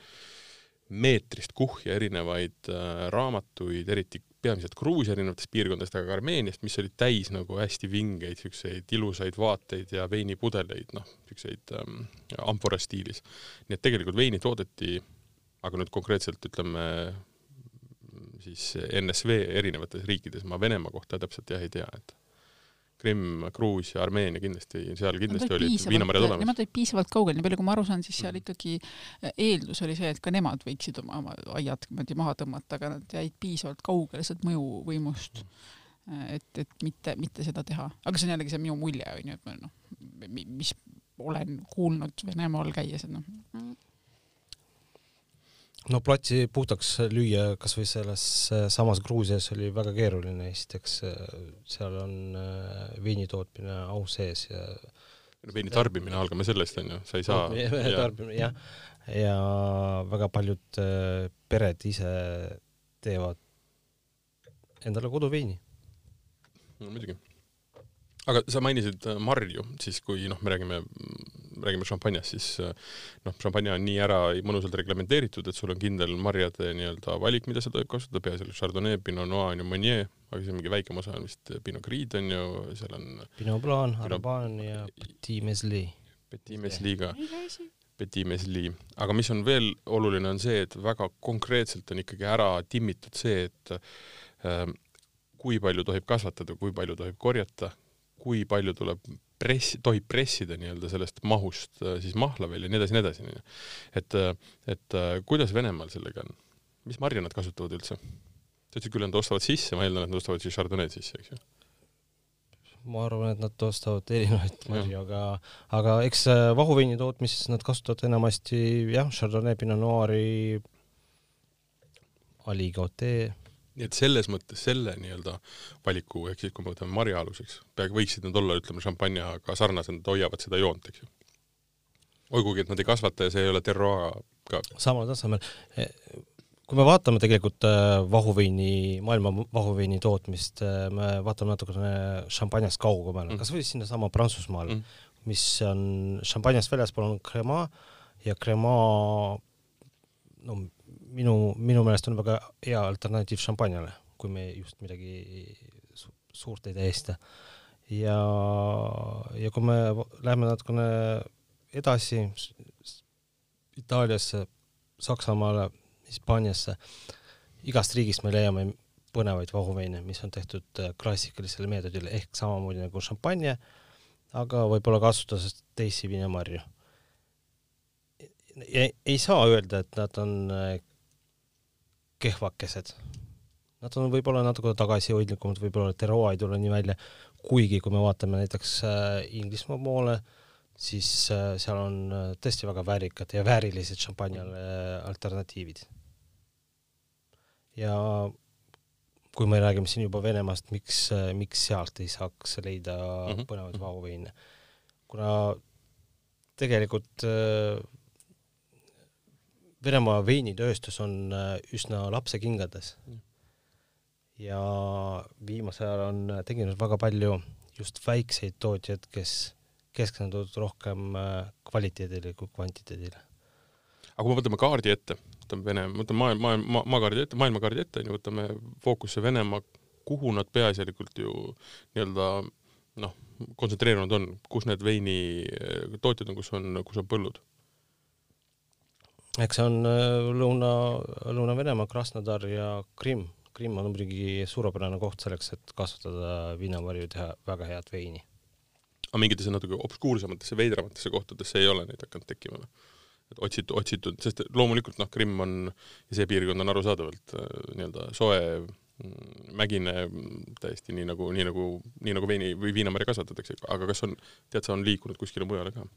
meetrist kuhja erinevaid äh, raamatuid, eriti peamiselt Gruusia erinevatest piirkondadest, aga ka Armeeniast, mis olid täis nagu hästi vingeid siukseid ilusaid vaateid ja veinipudeleid, noh, siukseid ähm, amfora stiilis. nii et tegelikult veini toodeti, aga nüüd konkreetselt ütleme siis NSV erinevates riikides, ma Venemaa kohta täpselt jah ei tea, et Krimm, Gruusia, Armeenia kindlasti, seal kindlasti olid viinamarjad olemas. Nemad olid piisavalt kaugel, nii palju kui ma aru saan, siis seal mm. ikkagi eh, eeldus oli see, et ka nemad võiksid oma, oma aiad niimoodi maha tõmmata, aga nad jäid piisavalt kaugele sealt mõjuvõimust, mm. et, et mitte, mitte seda teha. aga see on jällegi see minu mulje, on ju, et ma noh, mis olen kuulnud Venemaal käies, et noh, no platsi puhtaks lüüa kasvõi selles äh, samas Gruusias oli väga keeruline, esiteks äh, seal on äh, veini tootmine au sees ja no veini tarbimine, algame sellest onju, sa ei saa tarbimine jah, ja väga paljud pered ise teevad endale koduveini. no muidugi. aga sa mainisid marju, siis kui noh, me räägime räägime šampanjast, siis äh, noh, šampanja on nii ära mõnusalt reglementeeritud, et sul on kindel marjade nii-öelda valik, mida sa tohib kasutada, peaasjalikult Chardonnay, Pinot Noir on ju Meunier, aga see on mingi väikem osa on vist Pinot Gris on ju, seal on Pinot Blanc, Arban ja Petit Mesli. Petit Mesli ka. Petit Mesli, aga mis on veel oluline, on see, et väga konkreetselt on ikkagi ära timmitud see, et äh, kui palju tohib kasvatada, kui palju tohib korjata, kui palju tuleb press, tohib pressida nii-öelda sellest mahust äh, siis mahla veel ja nii edasi, nii edasi, onju. et, äh, et äh, kuidas Venemaal sellega on? mis marja nad kasutavad üldse? sa ütlesid küll, et nad ostavad sisse, ma eeldan, et nad ostavad siis Chardonnay'd sisse, eks ju? ma arvan, et nad ostavad erinevaid marju, aga, aga eks vahuveini tootmises nad kasutavad enamasti jah, Chardonnay, Pinot Noiri, Aligote nii et selles mõttes selle nii-öelda valiku, ehk siis kui me võtame marja aluseks, peaaegu võiksid nad olla, ütleme, šampanjaga sarnased, nad hoiavad seda joont, eks ju. olgugi, et nad ei kasvata ja see ei ole terroir ka. samal tasemel. E, kui me vaatame tegelikult äh, vahuveini, maailma vahuveini tootmist, äh, me vaatame natukene šampanjast kaugemale mm., kasvõi sinnasama Prantsusmaale mm., mis on šampanjast väljaspool on Crema ja Crema no minu, minu meelest on väga hea alternatiiv šampanjale, kui me just midagi su suurt ei tähista. ja, ja kui me läheme natukene edasi Itaaliasse, Saksamaale, Hispaaniasse, igast riigist me leiame põnevaid vahuveine, mis on tehtud äh, klassikalisel meetodil ehk samamoodi nagu šampanje, aga võib-olla kasutades teisi viinamarju. Ei saa öelda, et nad on äh, kehvakesed. Nad on võib-olla natuke tagasihoidlikumad, võib-olla Teroa ei tule nii välja, kuigi kui me vaatame näiteks äh, Inglismaa poole, siis äh, seal on tõesti väga väärikad ja väärilised šampanjale alternatiivid. ja kui me räägime siin juba Venemaast, miks, miks sealt ei saaks leida mm -hmm. põnevaid mhm. vahuveine? kuna tegelikult Venemaa veinitööstus on äh, üsna lapsekingades mm. ja viimasel ajal on äh, tekkinud väga palju just väikseid tootjaid, kes keskenduvad rohkem äh, kvaliteedile kui kvantiteedile. aga kui me võtame kaardi ette, võtame Vene, võtame maailma, maailma, maakaardi ette, maailmakaardi ette, onju, võtame fookusse Venemaa, kuhu nad peaasjalikult ju nii-öelda noh, kontsentreerunud on, kus need veinitootjad on, kus on, kus on põllud? Eks see on äh, Lõuna, Lõuna-Venemaa, Krasnodar ja Krimm. Krimm on muidugi suurepärane koht selleks, et kasvatada viinamarju, teha väga head veini. aga mingitesse natuke obskuursematesse, veidramatesse kohtadesse ei ole neid hakanud tekkima või? et otsitud, otsitud, sest loomulikult noh, Krimm on see piirkond on arusaadavalt äh, nii-öelda soe, mm, mägine, täiesti nii nagu, nii nagu, nii nagu veini või viinamarja kasvatatakse, aga kas on, tead sa, on liikunud kuskile mujale ka?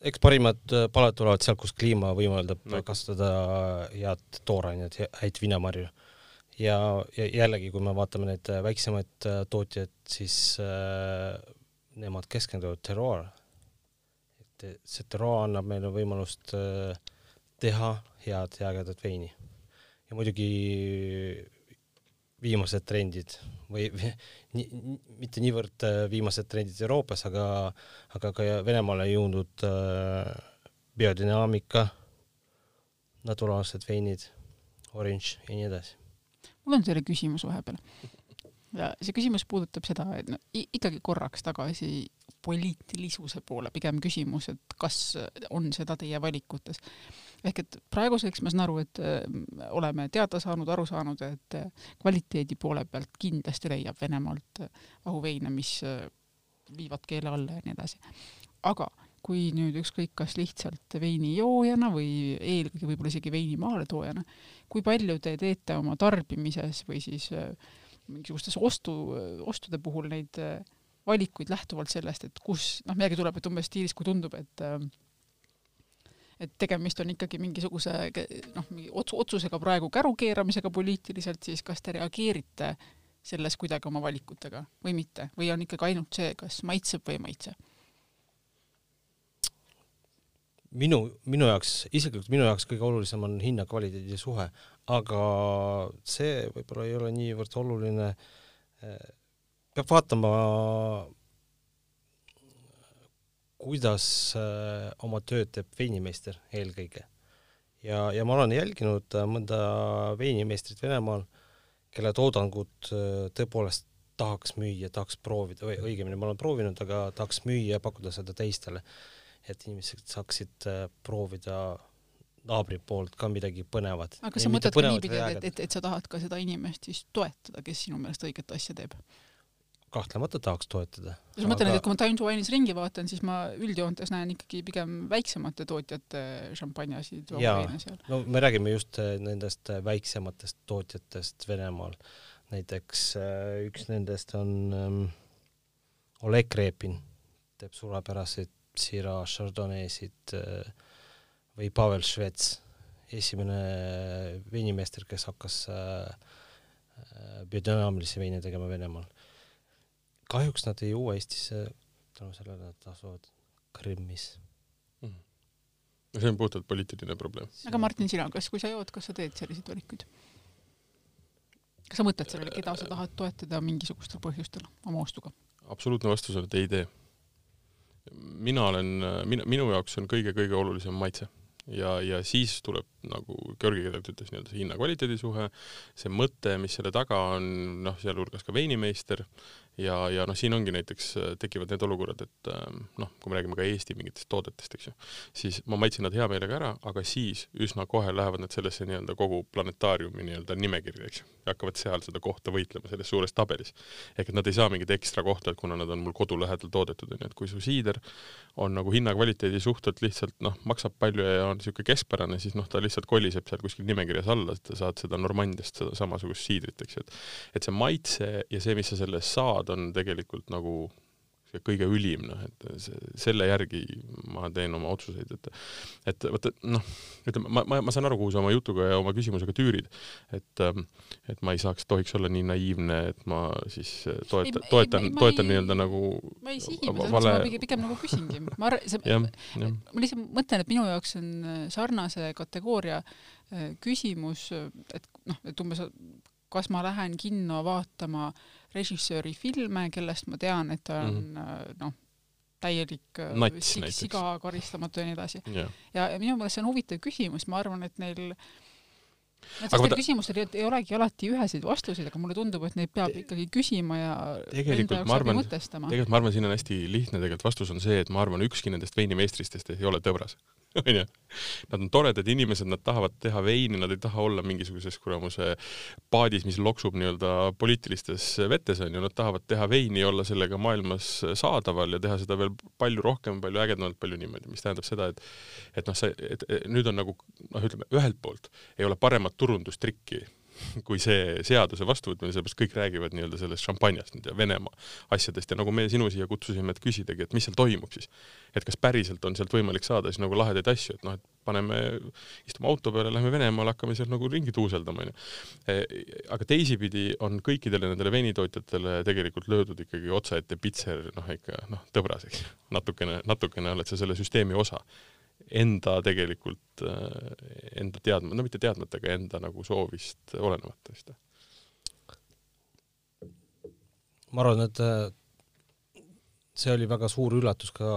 Eks parimad äh, palad tulevad sealt, kus kliima võimaldab no. kasvatada head toorainet, häid viinamarju. ja, ja jällegi, kui me vaatame neid väiksemaid äh, tootjaid, siis äh, nemad keskenduvad terroir et see terroir annab meile võimalust äh, teha head ja ägedat veini. ja muidugi viimased trendid või ni, mitte niivõrd äh, viimased trendid Euroopas, aga, aga ka Venemaale jõudnud äh, biodünaamika, naturaalsed veinid, oranž ja nii edasi. mul on teile küsimus vahepeal. ja see küsimus puudutab seda, et no ikkagi korraks tagasi poliitilisuse poole pigem küsimus, et kas on seda teie valikutes. ehk et praeguseks ma saan aru, et äh, oleme teada saanud, aru saanud, et äh, kvaliteedi poole pealt kindlasti leiab Venemaalt ahuveine, äh, mis viivad keele alla ja nii edasi. aga kui nüüd ükskõik, kas lihtsalt veinijoojana või eelkõige võib-olla isegi veini maaletoojana, kui palju te teete oma tarbimises või siis mingisugustes ostu, ostude puhul neid valikuid lähtuvalt sellest, et kus, noh, midagi tuleb, et umbes stiilis, kui tundub, et äh, et tegemist on ikkagi mingisuguse noh, mingi otsu, otsusega praegu käru keeramisega poliitiliselt, siis kas te reageerite selles kuidagi oma valikutega või mitte või on ikkagi ainult see, kas maitseb või ei maitse? minu, minu jaoks, isiklikult minu jaoks kõige olulisem on hinna-kvaliteedi suhe, aga see võib-olla ei ole niivõrd oluline peab vaatama, kuidas äh, oma tööd teeb veinimeister eelkõige. ja, ja ma olen jälginud äh, mõnda veinimeistrit Venemaal, kelle toodangut äh, tõepoolest tahaks müüa, tahaks proovida või õigemini ma olen proovinud, aga tahaks müüa ja pakkuda seda teistele, et inimesed saaksid proovida naabri poolt ka midagi põnevat. aga sa mõtled ka niipidi, et, et, et sa tahad ka seda inimest siis toetada, kes sinu meelest õiget asja teeb? Kahtlemata tahaks toetada. ma mõtlen aga..., et kui ma Time to Wine'is ringi vaatan, siis ma üldjoontes näen ikkagi pigem väiksemate tootjate šampanjasid. no me räägime just äh, nendest äh, väiksematest tootjatest Venemaal. näiteks äh, üks nendest on ähm, Oleg Repin, teeb suurepäraseid Syrah Chardonnaysid või Pavel Švets, esimene veinimeester, kes hakkas äh, biodünaamilisi veine tegema Venemaal kahjuks nad ei jõua Eestisse tänu sellele, et nad asuvad Krimmis mm.. no see on puhtalt poliitiline probleem. aga Martin, sina, kas, kui sa jood, kas sa teed selliseid valikuid? kas sa mõtled sellele, keda sa tahad toetada mingisugustel põhjustel oma ostuga? absoluutne vastus on, et ei tee. mina olen, mina, minu jaoks on kõige-kõige olulisem maitse ja, ja siis tuleb nagu Georgi keelelt ütles nii-öelda see hinna-kvaliteedi suhe, see mõte, mis selle taga on, noh, sealhulgas ka veinimeister ja, ja noh, siin ongi näiteks, äh, tekivad need olukorrad, et ähm, noh, kui me räägime ka Eesti mingitest toodetest, eks ju, siis ma maitsen nad hea meelega ära, aga siis üsna kohe lähevad nad sellesse nii-öelda kogu planetaariumi nii-öelda nimekirja, eks ju, ja hakkavad seal seda kohta võitlema selles suures tabelis. ehk et nad ei saa mingit ekstra kohta, et kuna nad on mul kodu lähedal toodetud, onju, et kui su siider on nagu hinna-kvaliteedi suhtelt lihtsalt noh, maksab palju ja on niisugune keskpärane, siis noh, ta lihtsalt koliseb seal kuskil nimekirjas alla, et sa saad seda Normandiast seda samasugust siidrit, eks ju, et et see maitse ja see, mis sa selle eest saad, on tegelikult nagu see kõige ülim, noh, et see, selle järgi ma teen oma otsuseid, et et vaata noh, ütleme, ma, ma, ma saan aru, kuhu sa oma jutuga ja oma küsimusega tüürid, et et ma ei saaks, tohiks olla nii naiivne, et ma siis toetan, toetan, toetan nii-öelda nagu ma ei sihi, ma vale... pigem, pigem nagu küsingi, ma arvan, see, ma lihtsalt mõtlen, et minu jaoks on sarnase kategooria äh, küsimus, et noh, et umbes kas ma lähen kinno vaatama režissööri filme, kellest ma tean, et ta on mm -hmm. noh, täielik äh, Nats sig, siga karistamatu ja nii edasi. jah, ja minu meelest see on huvitav küsimus, ma arvan, et neil Aga vaata- küsimustel ei, olegi alati üheseid vastuseid, aga mulle tundub, et neid peab ikkagi küsima ja Tegelikult ma arvan- tegelikult ma arvan, siin on hästi lihtne tegelikult vastus on see, et ma arvan, ükski nendest veinimeistristest ei ole tõbras. onju. Nad on toredad inimesed, nad tahavad teha veini, nad ei taha olla mingisuguses kuramuse paadis, mis loksub nii-öelda poliitilistes vetes onju, nad tahavad teha veini, olla sellega maailmas saadaval ja teha seda veel palju rohkem, palju ägedamalt, palju niimoodi, mis tähendab seda, et et noh, see, et nüüd on nagu noh, ütleme ühelt poolt ei ole paremat turundustrikki kui see seaduse vastuvõtmine, sellepärast kõik räägivad nii-öelda sellest šampanjast nüüd ja Venemaa asjadest ja nagu me sinu siia kutsusime, et küsidagi, et mis seal toimub siis. et kas päriselt on sealt võimalik saada siis nagu lahedaid asju, et noh, et paneme, istume auto peale, lähme Venemaale, hakkame sealt nagu ringi tuuseldama, onju. aga teisipidi on kõikidele nendele veinitootjatele tegelikult löödud ikkagi otsa ette pitser, noh ikka noh, tõbras, eks natukene, natukene oled sa selle süsteemi osa enda tegelikult, enda teadma, no mitte teadmata, aga enda nagu soovist olenemata vist. ma arvan, et äh, see oli väga suur üllatus ka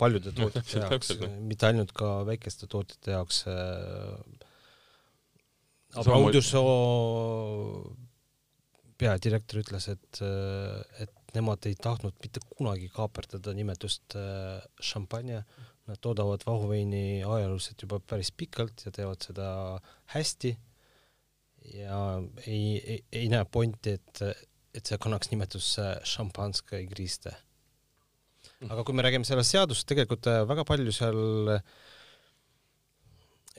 paljude No, tootjate täpselt, jaoks mitte ainult ka väikeste tootjate jaoks äh,. Audioso peadirektor ütles, et, et nemad ei tahtnud mitte kunagi kaaperdada nimetust äh, šampanja. Nad toodavad vahuveini ajalooliselt juba päris pikalt ja teevad seda hästi ja ei, ei, ei näe pointi, et, et see kannaks nimetuse šampanska igriste. aga kui me räägime sellest seadusest, tegelikult äh, väga palju seal äh,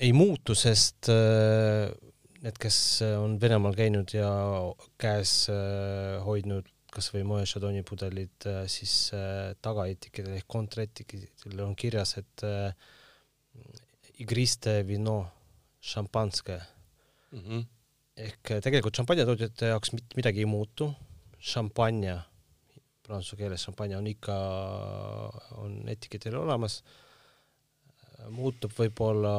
ei muutu, sest äh, need, kes on Venemaal käinud ja käes hoidnud kas või Moe Chardonnay pudelid, siis äh, tagaetiketel ehk kontraetiketel on kirjas, et äh, igriste vino šampanske. Mm -hmm. ehk äh, tegelikult šampanjatootjate jaoks mitte midagi ei muutu, šampanja, prantsuse keeles šampanja on ikka, on etiketil olemas, muutub võib-olla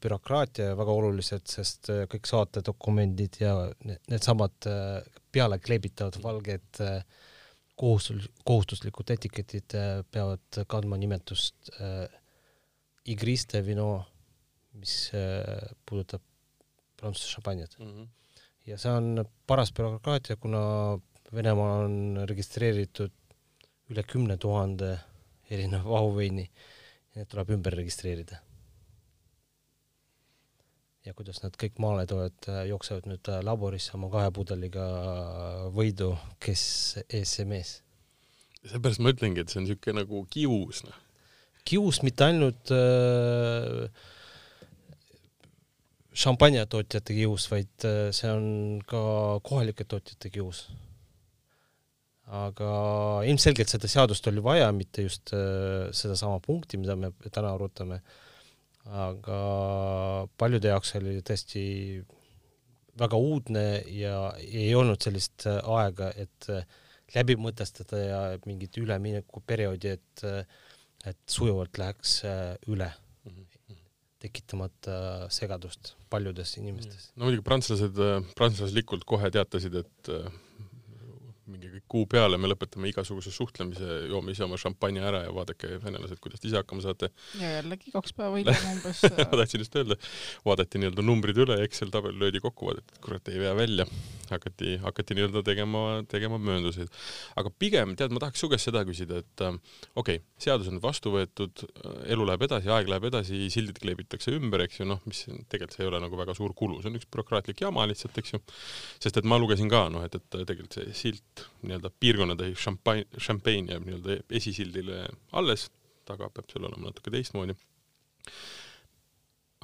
bürokraatia väga oluliselt, sest äh, kõik saatedokumendid ja ne- needsamad äh, peale kleebitavad valged äh, kohustus, kohustuslikud etiketid äh, peavad kandma nimetust äh, igriste vino, mis äh, puudutab prantsuse šampanjat Mm -hmm. ja see on paras bürokraatia, kuna Venemaal on registreeritud üle kümne tuhande erineva vahuveini ja need tuleb ümber registreerida. Ja kuidas nad kõik maaletoojad äh, jooksevad nüüd äh, laborisse oma kahe pudeliga võidu, kes ees see mees. seepärast ma ütlengi, et see on niisugune nagu kius, noh. kius mitte ainult äh, šampanjatootjate kius, vaid äh, see on ka kohalike tootjate kius. aga ilmselgelt seda seadust oli vaja, mitte just äh, sedasama punkti, mida me täna arutame. Aga paljude jaoks oli tõesti väga uudne ja ei olnud sellist äh, aega, et äh, läbi mõtestada ja mingit üleminekuperioodi, et äh, et sujuvalt läheks äh, üle, tekitamata segadust paljudes inimestes. no muidugi prantslased, prantslaslikult kohe teatasid, et mingi kõik kuu peale me lõpetame igasuguse suhtlemise, joome ise oma šampanja ära ja vaadake, venelased, kuidas te ise hakkama saate. ja jällegi kaks päeva hiljem umbes ma tahtsin just öelda, vaadati nii-öelda numbrid üle, Excel tabel löödi kokku, vaadati, et kurat ei vea välja. hakati, hakati nii-öelda tegema, tegema möönduseid. aga pigem, tead, ma tahaks su käest seda küsida, et äh, okei okay,, seadus on vastu võetud, elu läheb edasi, aeg läheb edasi, sildid kleebitakse ümber, eks ju, noh, mis tegelikult see ei ole nagu väga suur kulu, see on üks bürokraatlik jama lihtsalt, eks ju. sest et ma lugesin ka, noh, et, et tegelikult see silt nii-öelda piirkonnatähis šampain, šampein jääb nii-öelda esisildile alles, taga peab seal olema natuke teistmoodi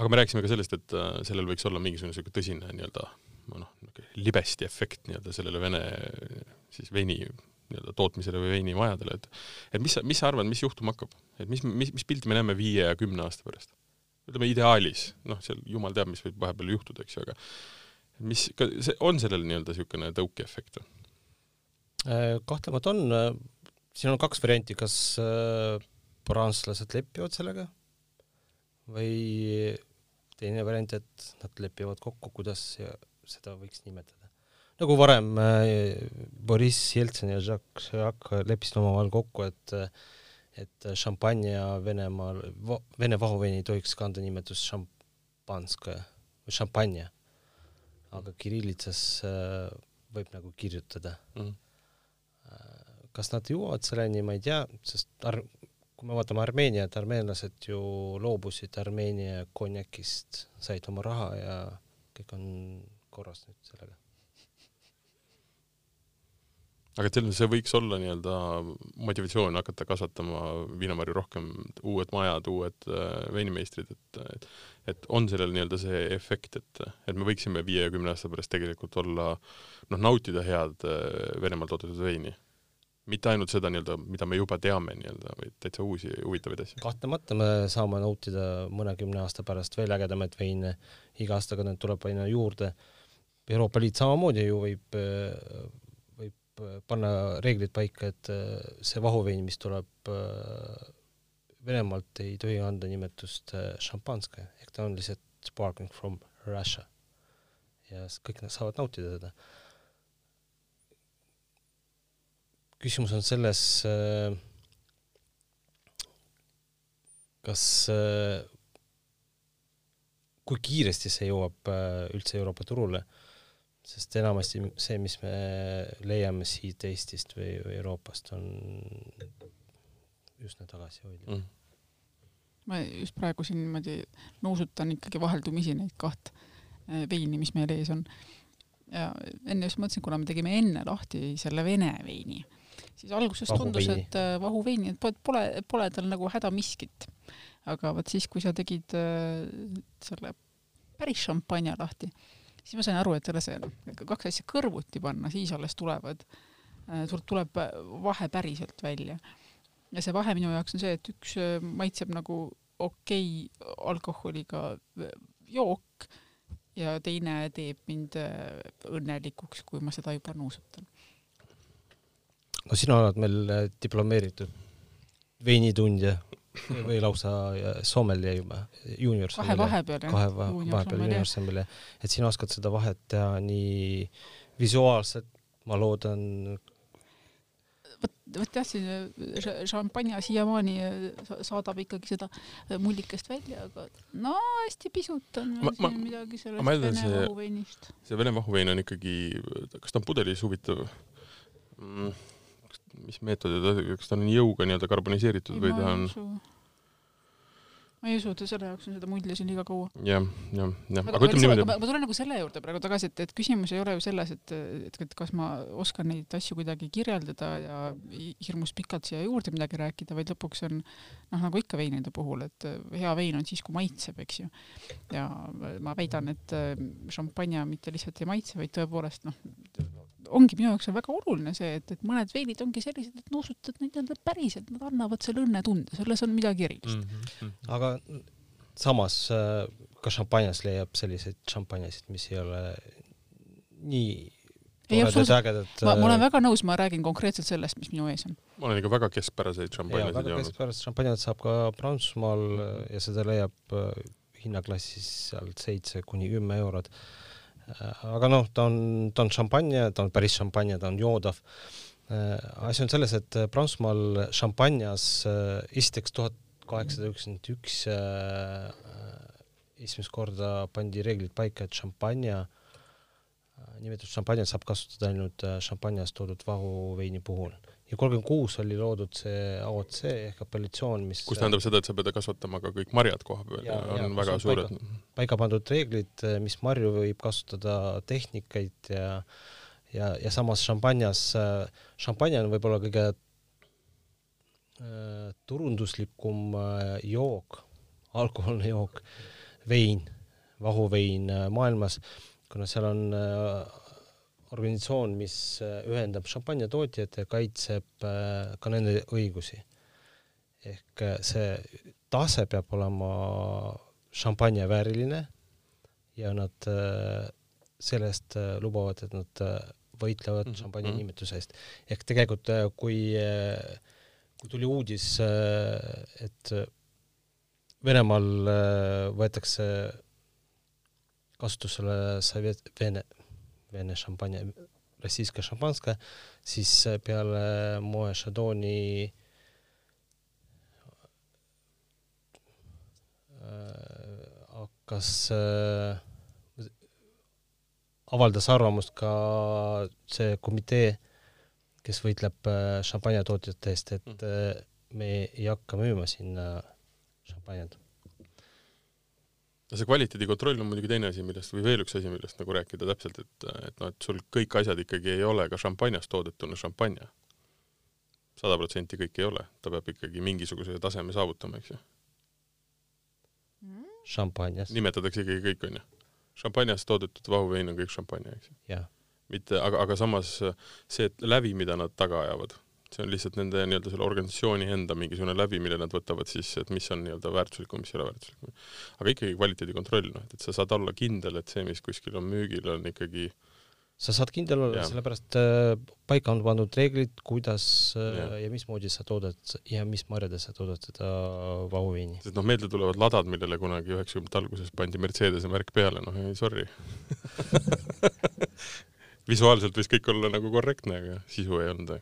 aga me rääkisime ka sellest, et äh, sellel võiks olla mingisugune siuke tõsine nii-öelda noh, libesti efekt nii-öelda sellele Vene siis veini nii-öelda tootmisele või veinimajadele, et et mis sa, mis sa arvad, mis juhtuma hakkab, et mis, mis, mis pilti me näeme viie ja kümne aasta pärast? ütleme ideaalis, noh, seal jumal teab, mis võib vahepeal juhtuda, eks ju, aga mis, see on sellel nii-öelda niisugune tõukeefekt või? Äh, kahtlemata on, siin on kaks varianti, kas äh, prantslased lepivad sellega või teine variant, et nad lepivad kokku, kuidas seda võiks nimetada. nagu varem äh, Boriss Jeltsin ja Jacques Chirac leppisid omavahel kokku, et et šampanja Venemaal, Vene vahuvein ei tohiks kanda nimetust šampanskaja või šampanja, aga kirillitsas äh, võib nagu kirjutada mm. -hmm. Kas nad jõuavad selleni, ma ei tea, sest ar-, kui me vaatame Armeeniat, armeenlased ju loobusid Armeenia konjakist, said oma raha ja kõik on korras nüüd sellega aga teil see võiks olla nii-öelda motivatsioon hakata kasvatama viinamarju rohkem, uued majad, uued äh, veinimeistrid, et, et et on sellel nii-öelda see efekt, et, et me võiksime viie ja kümne aasta pärast tegelikult olla noh, nautida head äh, Venemaal toodetud veini. Mitte ainult seda nii-öelda, mida me juba teame nii-öelda, vaid täitsa uusi huvitavaid asju. kahtlemata me saame nautida mõnekümne aasta pärast veel ägedamaid veine, iga aastaga neid tuleb aina juurde. Euroopa Liit samamoodi ju võib äh, panna reeglid paika, et äh, see vahuvein, mis tuleb äh, Venemaalt, ei tohi anda nimetust äh, šampanskaja, ehk ta on lihtsalt sparkling from Russia. ja kõik nad saavad nautida teda. Küsimus on selles, kas, kui kiiresti see jõuab üldse Euroopa turule sest enamasti see, mis me leiame siit Eestist või, või Euroopast, on üsna tagasihoidlik mm.. ma just praegu siin niimoodi nuusutan ikkagi vaheldumisi neid kahte äh, veini, mis meil ees on. ja enne just mõtlesin, kuna me tegime enne lahti selle vene veini, siis alguses tundus, et äh, vahuveini, et pole, pole tal nagu häda miskit. aga vot siis, kui sa tegid äh, selle päris šampanja lahti siis ma sain aru, et jälle see noh, kaks asja kõrvuti panna, siis alles tulevad, äh, tuleb vahe päriselt välja. ja see vahe minu jaoks on see, et üks maitseb nagu okei okay alkoholiga jook ja teine teeb mind õnnelikuks, kui ma seda juba nuusutan. No sina oled meil diplomeeritud veinitundja või lausa sommelier juba, juunior kahe vahepeal jah. kahe vahepeal juunior sommelier, et sina oskad seda vahet teha nii visuaalselt, ma loodan. vot, vot jah, see šampanja siiamaani saadab ikkagi seda mullikest välja, aga no hästi pisut on ma, ma, midagi sellest Vene see, vahuveinist. see Vene vahuvein on ikkagi, kas ta on pudelis huvitav mm.? Mis meetodid, kas ta on jõuga nii-öelda karboniseeritud ei, või ta on? ma ei usu, et selle jaoks on seda muldlesin liiga kaua. jah, jah, jah, aga ütleme niimoodi. ma tulen nagu selle juurde praegu tagasi, et, et küsimus ei ole ju selles, et, et, et kas ma oskan neid asju kuidagi kirjeldada ja hirmus pikalt siia juurde midagi rääkida, vaid lõpuks on noh, nagu ikka veinide puhul, et hea vein on siis, kui maitseb, eks ju. ja ma väidan, et šampanja mitte lihtsalt ei maitse, vaid tõepoolest noh, ongi minu jaoks on väga oluline see, et, et mõned veinid ongi sellised, et nuusutad neid nii-öelda päriselt, nad annavad selle õnnetunde, selles on midagi erilist mm. -hmm. aga samas äh, ka šampanjas leiab selliseid šampanjasid, mis ei ole nii ei, absoluutselt, ma, ma olen äh, väga nõus, ma räägin konkreetselt sellest, mis minu ees on. ma olen ikka väga keskpäraseid šampanjasid joonud. väga keskpäraseid šampanjat saab ka Prantsusmaal ja seda leiab äh, hinnaklassis sealt seitse kuni kümme eurot Äh, aga noh, ta on, ta on šampanja, ta on päris šampanja, ta on joodav. Äh, asi on selles, et Prantsusmaal šampanjas äh, esiteks tuhat kaheksasada üheksakümmend üks esimest korda pandi reeglid paika, et šampanja, nimetust šampanjat saab kasutada ainult šampanjas toodud vahuveini puhul ja kolmkümmend kuus oli loodud see AOC ehk apellatsioon, mis kus tähendab seda, et sa pead kasvatama ka kõik marjad koha peal. Ja, ja on ja, väga suured. paika, paika pandud reeglid, mis marju võib kasutada, tehnikaid ja ja, ja samas šampanjas, šampanja on võib-olla kõige äh, turunduslikum äh, jook, alkoholne jook, vein, vahuvein äh, maailmas, kuna seal on äh, organisatsioon, mis äh, ühendab šampanjatootjad ja kaitseb äh, ka nende õigusi. ehk äh, see tase peab olema šampanja vääriline ja nad sellest lubavad, et nad võitlevad mm -hmm. šampanja nimetuse eest. ehk tegelikult kui, kui tuli uudis, et Venemaal võetakse kasutusele Sovjet, Vene, Vene šampanja, rossiyska šampanska, siis eh, peale moe Šadoni eh, hakkas äh, avaldas arvamust ka see komitee, kes võitleb šampanjatootjate eest, et mm. me ei hakka müüma sinna šampanjat see kvaliteedikontroll on muidugi teine asi, millest või veel üks asi, millest nagu rääkida täpselt, et, et noh, et sul kõik asjad ikkagi ei ole ka šampanjast toodetuna šampanja. sada protsenti kõik ei ole, ta peab ikkagi mingisuguse taseme saavutama, eks ju. šampanjas. nimetatakse ikkagi kõik, onju. šampanjast toodetud vahuvein on kõik šampanja, eks ju. mitte, aga, aga samas see lävi, mida nad taga ajavad see on lihtsalt nende nii-öelda selle organisatsiooni enda mingisugune läbi, mille nad võtavad siis, et mis on nii-öelda väärtuslikum, mis ei ole väärtuslikum. aga ikkagi kvaliteedikontroll, noh, et, et sa saad olla kindel, et see, mis kuskil on müügil, on ikkagi sa saad kindel olla, sellepärast äh, paika on pandud reeglid, kuidas äh, ja. ja mismoodi sa toodad ja mis marjades sa toodad seda vahuviini. sest noh, meelde tulevad ladad, millele kunagi üheksakümnendate alguses pandi Mercedese märk peale, noh ei sorry visuaalselt võis kõik olla nagu korrektne, aga sisu ei olnud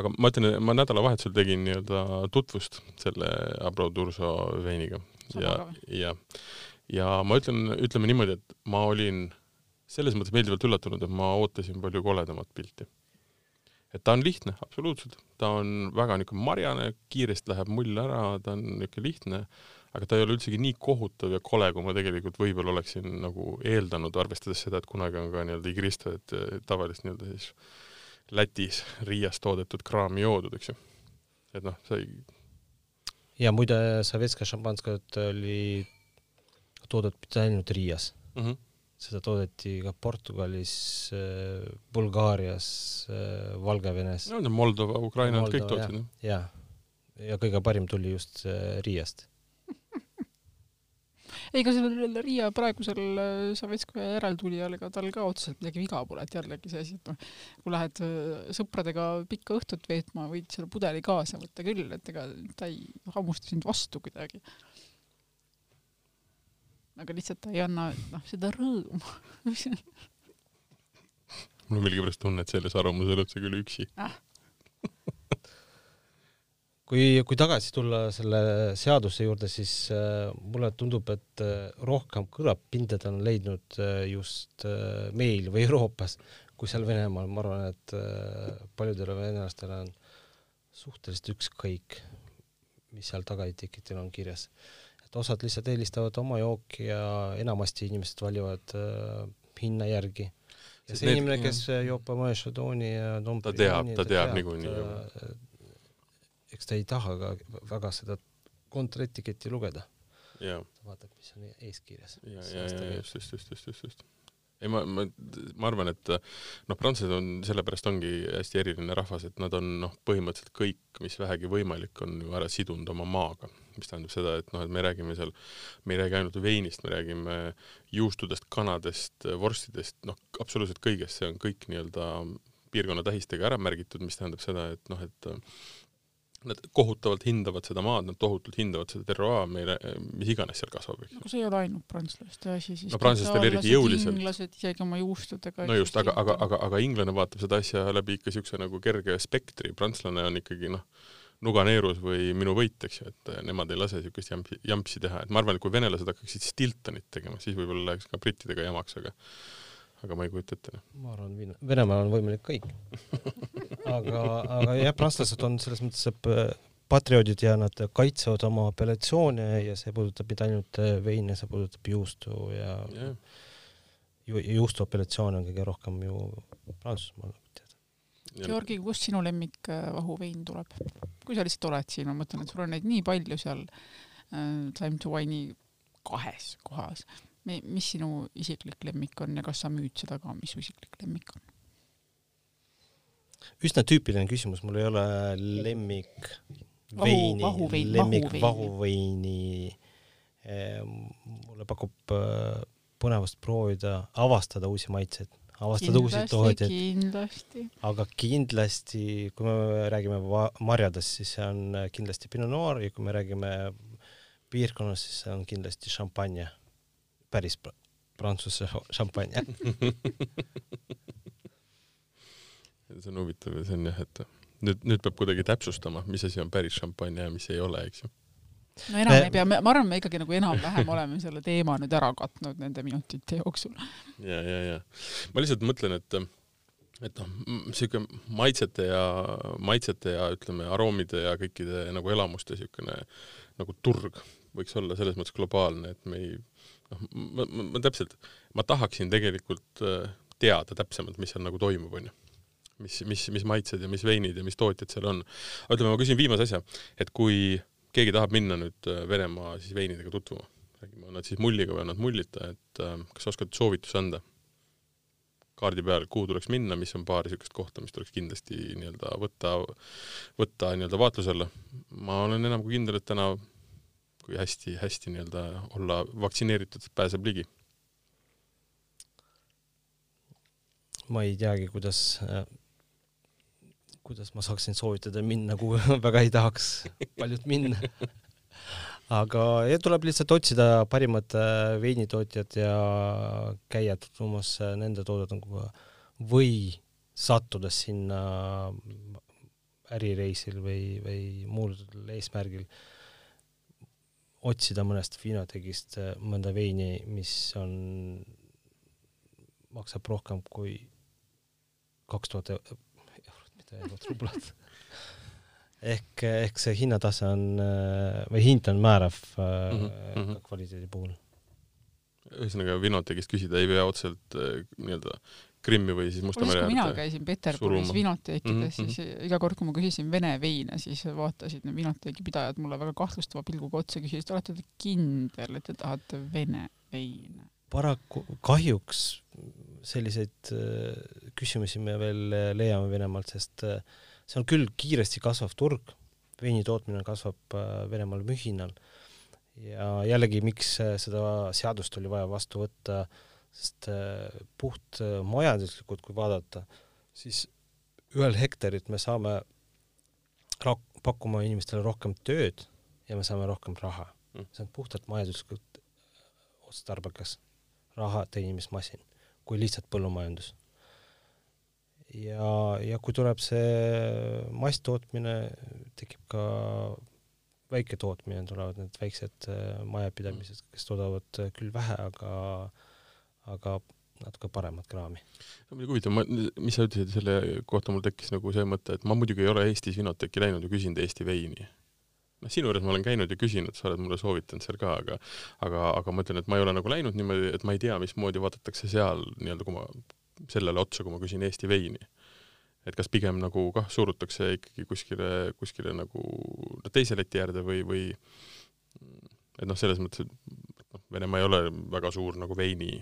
aga ma ütlen, ma nädalavahetusel tegin nii-öelda tutvust selle Abro Durso veiniga. Ja, ja, ja ma ütlen, ütleme niimoodi, et ma olin selles mõttes meeldivalt üllatunud, et ma ootasin palju koledamat pilti. et ta on lihtne, absoluutselt, ta on väga niisugune marjane, kiiresti läheb mull ära, ta on niisugune lihtne, aga ta ei ole üldsegi nii kohutav ja kole, kui ma tegelikult võib-olla oleksin nagu eeldanud, arvestades seda, et kunagi on ka nii-öelda Igristot tavalist nii-öelda siis Lätis Riias toodetud kraami joodud, eks ju. et noh, sa ei. ja muide, Sovetska šampanskat oli toodetud mitte ainult Riias mm. -hmm. seda toodeti ka Portugalis, äh, Bulgaarias, äh, Valgevenes. no Moldova, Ukraina, kõik tootsid. ja, ja kõige parim tuli just äh, Riiast ei, ega sellel Riia praegusel äh, Sovetskoja järeltulijal, ega tal ka otseselt midagi viga pole, et jällegi see asi, et noh, kui lähed äh, sõpradega pikka õhtut veetma, võid selle pudeli kaasa võtta küll, et ega ta ei hammusta sind vastu kuidagi. aga lihtsalt ta ei anna, noh, seda rõõmu. Mul on millegipärast tunne, et selles arvamusel oled sa küll üksi. Ah kui, kui tagasi tulla selle seaduse juurde, siis äh, mulle tundub, et äh, rohkem kõlapinded on leidnud äh, just meil või Euroopas kui seal Venemaal. ma arvan, et paljudele venelastele on suhteliselt ükskõik, mis seal tagaetiketil on kirjas. et osad lihtsalt eelistavad oma jooki ja enamasti inimesed valivad äh, hinna järgi ja see need, inimene, kes joob Moe Chardonnay ja ta teab, ta teab niikuinii eks ta ei taha ka väga seda kontraetiketti lugeda. ta vaatab, mis on eeskirjas. ja, ja, ja just, just, just, just, just, just. ei, ma, ma, ma arvan, et noh, prantslased on, sellepärast ongi hästi eriline rahvas, et nad on noh, põhimõtteliselt kõik, mis vähegi võimalik, on ju ära sidunud oma maaga mis tähendab seda, et noh, et me räägime seal, me ei räägi ainult veinist, me räägime juustudest, kanadest, vorstidest, noh, absoluutselt kõigest, see on kõik nii-öelda piirkonna tähistega ära märgitud, mis tähendab seda, et noh, et Nad kohutavalt hindavad seda maad, nad tohutult hindavad seda terroaa, meile, mis iganes seal kasvab, eks. no see ei ole ainult prantslaste asi, siis no prantslastel eriti jõuliselt. inglased isegi oma juustudega. no just, aga, aga, aga, aga inglane vaatab seda asja läbi ikka siukse nagu kerge spektri, prantslane on ikkagi noh, nuganeerus või minu võit, eks ju, et nemad ei lase siukest jampsi, jampsi teha, et ma arvan, et kui venelased hakkaksid Stiltonit tegema, siis võib-olla läheks ka brittidega jamaks, aga aga ma ei kujuta ette. Noh. ma arvan, Venemaal on võimalik kõik aga, aga jah, prantslased on selles mõttes äh, patrioodid ja nad kaitsevad oma apellatsioone ja see puudutab mitte ainult äh, veine, see puudutab juustu ja yeah. ju, juustu apellatsioone on kõige rohkem ju Prantsusmaal. Georgi, kust sinu lemmik äh, vahuvein tuleb? kui sa lihtsalt oled siin, ma mõtlen, et sul on neid nii palju seal äh, Time to Wine'i kahes kohas mis sinu isiklik lemmik on ja kas sa müüd seda ka, mis su isiklik lemmik on? üsna tüüpiline küsimus, mul ei ole lemmik veini, lemmik vahuveini. Ehm, mulle pakub äh, põnevust proovida avastada uusi maitseid, avastada uusi tootjaid. kindlasti. aga kindlasti, kui me räägime marjadest, siis see on kindlasti Pinot Noir ja kui me räägime piirkonnast, siis see on kindlasti šampanja päris pr prantsuse šampanja see on huvitav ja see on jah, et nüüd, nüüd peab kuidagi täpsustama, mis asi on päris šampanja ja mis ei ole, eks ju. no enam me... ei pea, ma arvan, me ikkagi nagu enam-vähem oleme selle teema nüüd ära katnud nende minutite jooksul. ja, ja, ja ma lihtsalt mõtlen, et et noh, siuke maitsete ja, maitsete ja ütleme, aroomide ja kõikide nagu elamuste siukene nagu turg võiks olla selles mõttes globaalne, et me ei noh, ma, ma, ma täpselt, ma tahaksin tegelikult äh, teada täpsemalt, mis seal nagu toimub, onju mis, mis, mis maitsed ja mis veinid ja mis tootjad seal on. aga ütleme, ma küsin viimase asja, et kui keegi tahab minna nüüd äh, Venemaa siis veinidega tutvuma, räägime, on nad siis mulliga või on nad mullita, et äh, kas oskad soovitusi anda? kaardi peal, kuhu tuleks minna, mis on paar niisugust kohta, mis tuleks kindlasti nii-öelda võtta, võtta nii-öelda vaatluse alla. ma olen enam kui kindel, et täna, kui hästi-hästi nii-öelda olla vaktsineeritud, pääseb ligi. ma ei teagi, kuidas äh, kuidas ma saaksin soovitada minna, kuhu väga ei tahaks paljud minna. aga ja tuleb lihtsalt otsida parimad äh, veinitootjad ja käia tutvumas äh, nende toodanguga või sattudes sinna ärireisil või, või muul eesmärgil otsida mõnest viinategist äh, mõnda veini, mis on, maksab rohkem kui kaks tuhat eurot rublad ehk, ehk see hinnatase on või hind on määrav mm -hmm. kvaliteedi puhul. ühesõnaga Vinotekist küsida ei pea otseselt äh, nii-öelda Krimmi või siis Musta mere äärde. mina käisin Peterburis vinoteekides mm, -hmm. siis mhm. iga kord, kui ma küsisin vene veine, siis vaatasid need vinoteegi pidajad mulle väga kahtlustava pilguga otsa, küsisid, olete te kindel, et te tahate vene veine? paraku kahjuks selliseid äh, küsimusi me veel äh, leiame Venemaalt, sest äh, see on küll kiiresti kasvav turg, veini tootmine kasvab Venemaal mühinal ja jällegi, miks seda seadust oli vaja vastu võtta, sest puht majanduslikult, kui vaadata, siis ühel hektarit me saame pakkuma inimestele rohkem tööd ja me saame rohkem raha. Mm. see on puhtalt majanduslikult otstarbekas raha teenimismasin kui lihtsalt põllumajandus. ja, ja kui tuleb see masstootmine, tekib ka väiketootmine, tulevad need väiksed äh, majapidamised, kes toodavad äh, küll vähe, aga, aga natuke paremat kraami. muidugi huvitav, ma, mis sa ütlesid selle kohta, mul tekkis nagu see mõte, et ma muidugi ei ole Eestis Vinoteki läinud ja küsinud Eesti veini noh, sinu juures ma olen käinud ja küsinud, sa oled mulle soovitanud seal ka, aga aga, aga ma ütlen, et ma ei ole nagu läinud niimoodi, et ma ei tea, mismoodi vaadatakse seal nii-öelda, kui ma sellele otsa, kui ma küsin Eesti veini. et kas pigem nagu kah surutakse ikkagi kuskile, kuskile nagu teise leti äärde või, või et noh, selles mõttes, et noh, Venemaa ei ole väga suur nagu veini,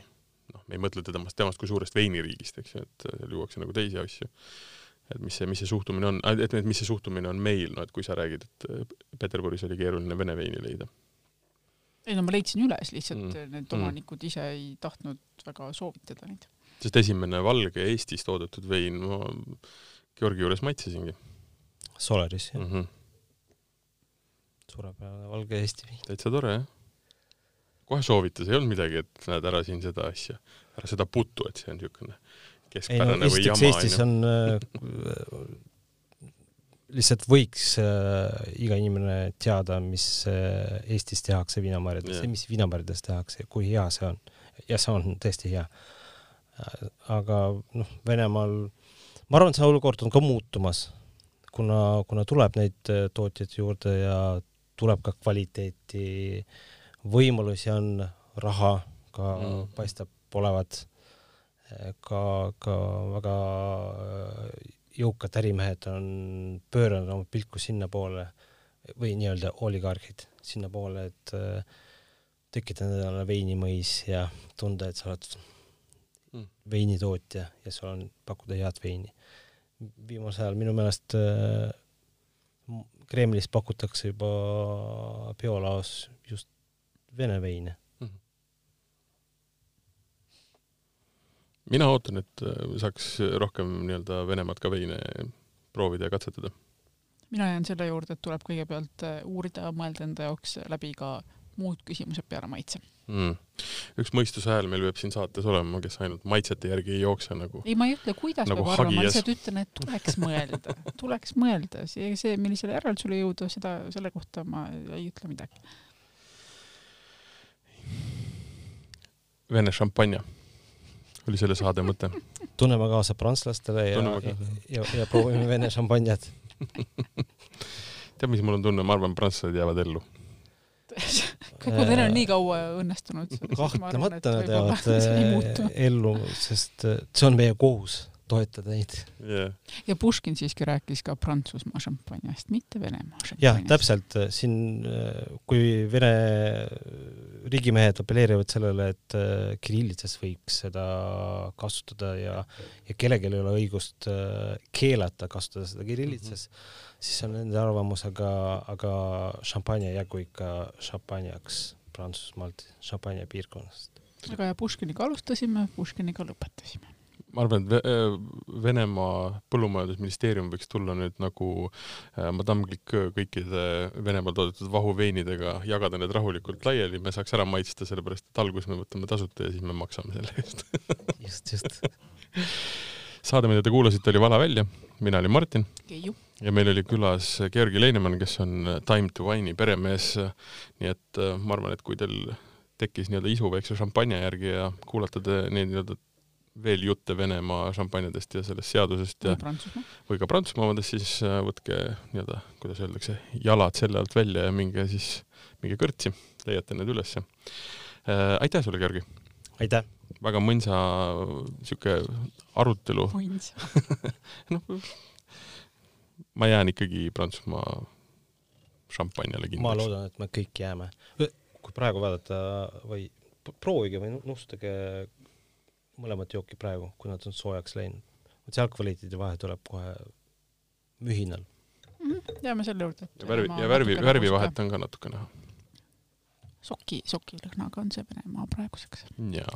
noh, me ei mõtle temast, temast kui suurest veiniriigist, eks ju, et seal juuakse nagu teisi asju et mis see, mis see suhtumine on, et, et mis see suhtumine on meil, no et kui sa räägid, et äh, Peterburis oli keeruline vene veini leida. ei no ma leidsin üles, lihtsalt mm. need omanikud ise ei tahtnud väga soovitada neid. sest esimene valge Eestis toodetud vein ma Georgi juures maitsesingi. Solaris, jah mm -hmm.? suurepärane valge Eesti vein. täitsa tore, jah. Kohe soovitas, ei olnud midagi, et näed ära siin seda asja, ära seda putu, et see on niisugune keskpärane no, või jama. Eestis on äh, lihtsalt võiks äh, iga inimene teada, mis äh, Eestis tehakse viinamarjades ja mis viinamarjades tehakse ja kui hea see on. ja see on tõesti hea. aga noh, Venemaal, ma arvan, see olukord on ka muutumas, kuna, kuna tuleb neid äh, tootjaid juurde ja tuleb ka kvaliteeti, võimalusi on, raha ka mm. paistab olevat ka, ka väga jõukad ärimehed on pööranud oma pilku sinnapoole või nii-öelda oligarhid sinnapoole, et äh, tekitada endale veinimõis ja tunda, et sa oled mm. veinitootja ja sul on pakkuda head veini. viimasel ajal minu meelest Kremlis pakutakse juba peolaos just vene veine mina ootan, et äh, saaks rohkem nii-öelda Venemaad ka veine proovida ja katsetada. mina jään selle juurde, et tuleb kõigepealt äh, uurida, mõelda enda jaoks läbi ka muud küsimused peale maitse mm.. üks mõistuse hääl meil peab siin saates olema, kes ainult maitsete järgi ei jookse nagu. ei, ma ei ütle, kuidas Nagu peab arvama, ma lihtsalt ütlen, et tuleks mõelda, tuleks mõelda, see, see, millisele järeldusele jõuda, seda, selle kohta ma ei ütle midagi. Vene šampanja oli selle saade mõte. tunneme kaasa prantslastele ja, ja, ja, ja proovime Vene šampanjat. tead, mis mul on tunne, ma arvan, prantslased jäävad ellu. kui neil on nii kaua õnnestunud. kahtlemata nad jäävad äh, ellu, sest äh, see on meie kohus toetada neid. Yeah. ja Puškin siiski rääkis ka Prantsusmaa šampanjast, mitte Venemaa jah, šampanjast. täpselt siin, kui Vene riigimehed apelleerivad sellele, et äh, kirillitsas võiks seda kasutada ja, ja kellelgi ei ole õigust äh, keelata kasutada seda kirillitsas mm, -hmm. siis see on nende arvamus, aga, aga šampanja jäägu ikka šampanjaks Prantsusmaalt, šampanja piirkonnast. aga ja Puškiniga alustasime, Puškiniga lõpetasime. Ma arvan, et äh, Venemaa põllumajandusministeerium võiks tulla nüüd nagu äh, Madame Cliquot kõikide Venemaal toodetud vahuveinidega, jagada need rahulikult laiali, me saaks ära maitsta, sellepärast et alguses me võtame tasuta ja siis me maksame selle eest. just, just. saade, mida te kuulasite, oli Vala välja, mina olin Martin Keiu. ja meil oli külas Georgi Leinemann, kes on Time to Wine'i peremees. nii et äh, ma arvan, et kui teil tekkis nii-öelda isu väikse šampanja järgi ja kuulate te neid nii-öelda veel jutte Venemaa šampanjadest ja sellest seadusest ja Prantsusmaa. või ka Prantsusmaa omadest, siis äh, võtke nii-öelda, kuidas öeldakse, jalad selle alt välja ja minge siis, minge kõrtsi, leiate need ülesse. aitäh sulle, Georgi, aitäh. väga mõnsa sihuke arutelu, noh, ma jään ikkagi Prantsusmaa šampanjale ma kindlaks. loodan, et me kõik jääme. kui praegu vaadata või proovige või nu- nuustage mõlemat jooki praegu, kui nad on soojaks läinud. vot seal kvaliteedi vahe tuleb kohe mühinal. jääme selle juurde. ja värvi, ja värvi, värvivahet on ka natuke näha. soki, sokilõhnaga on see Venemaa praeguseks. jaa.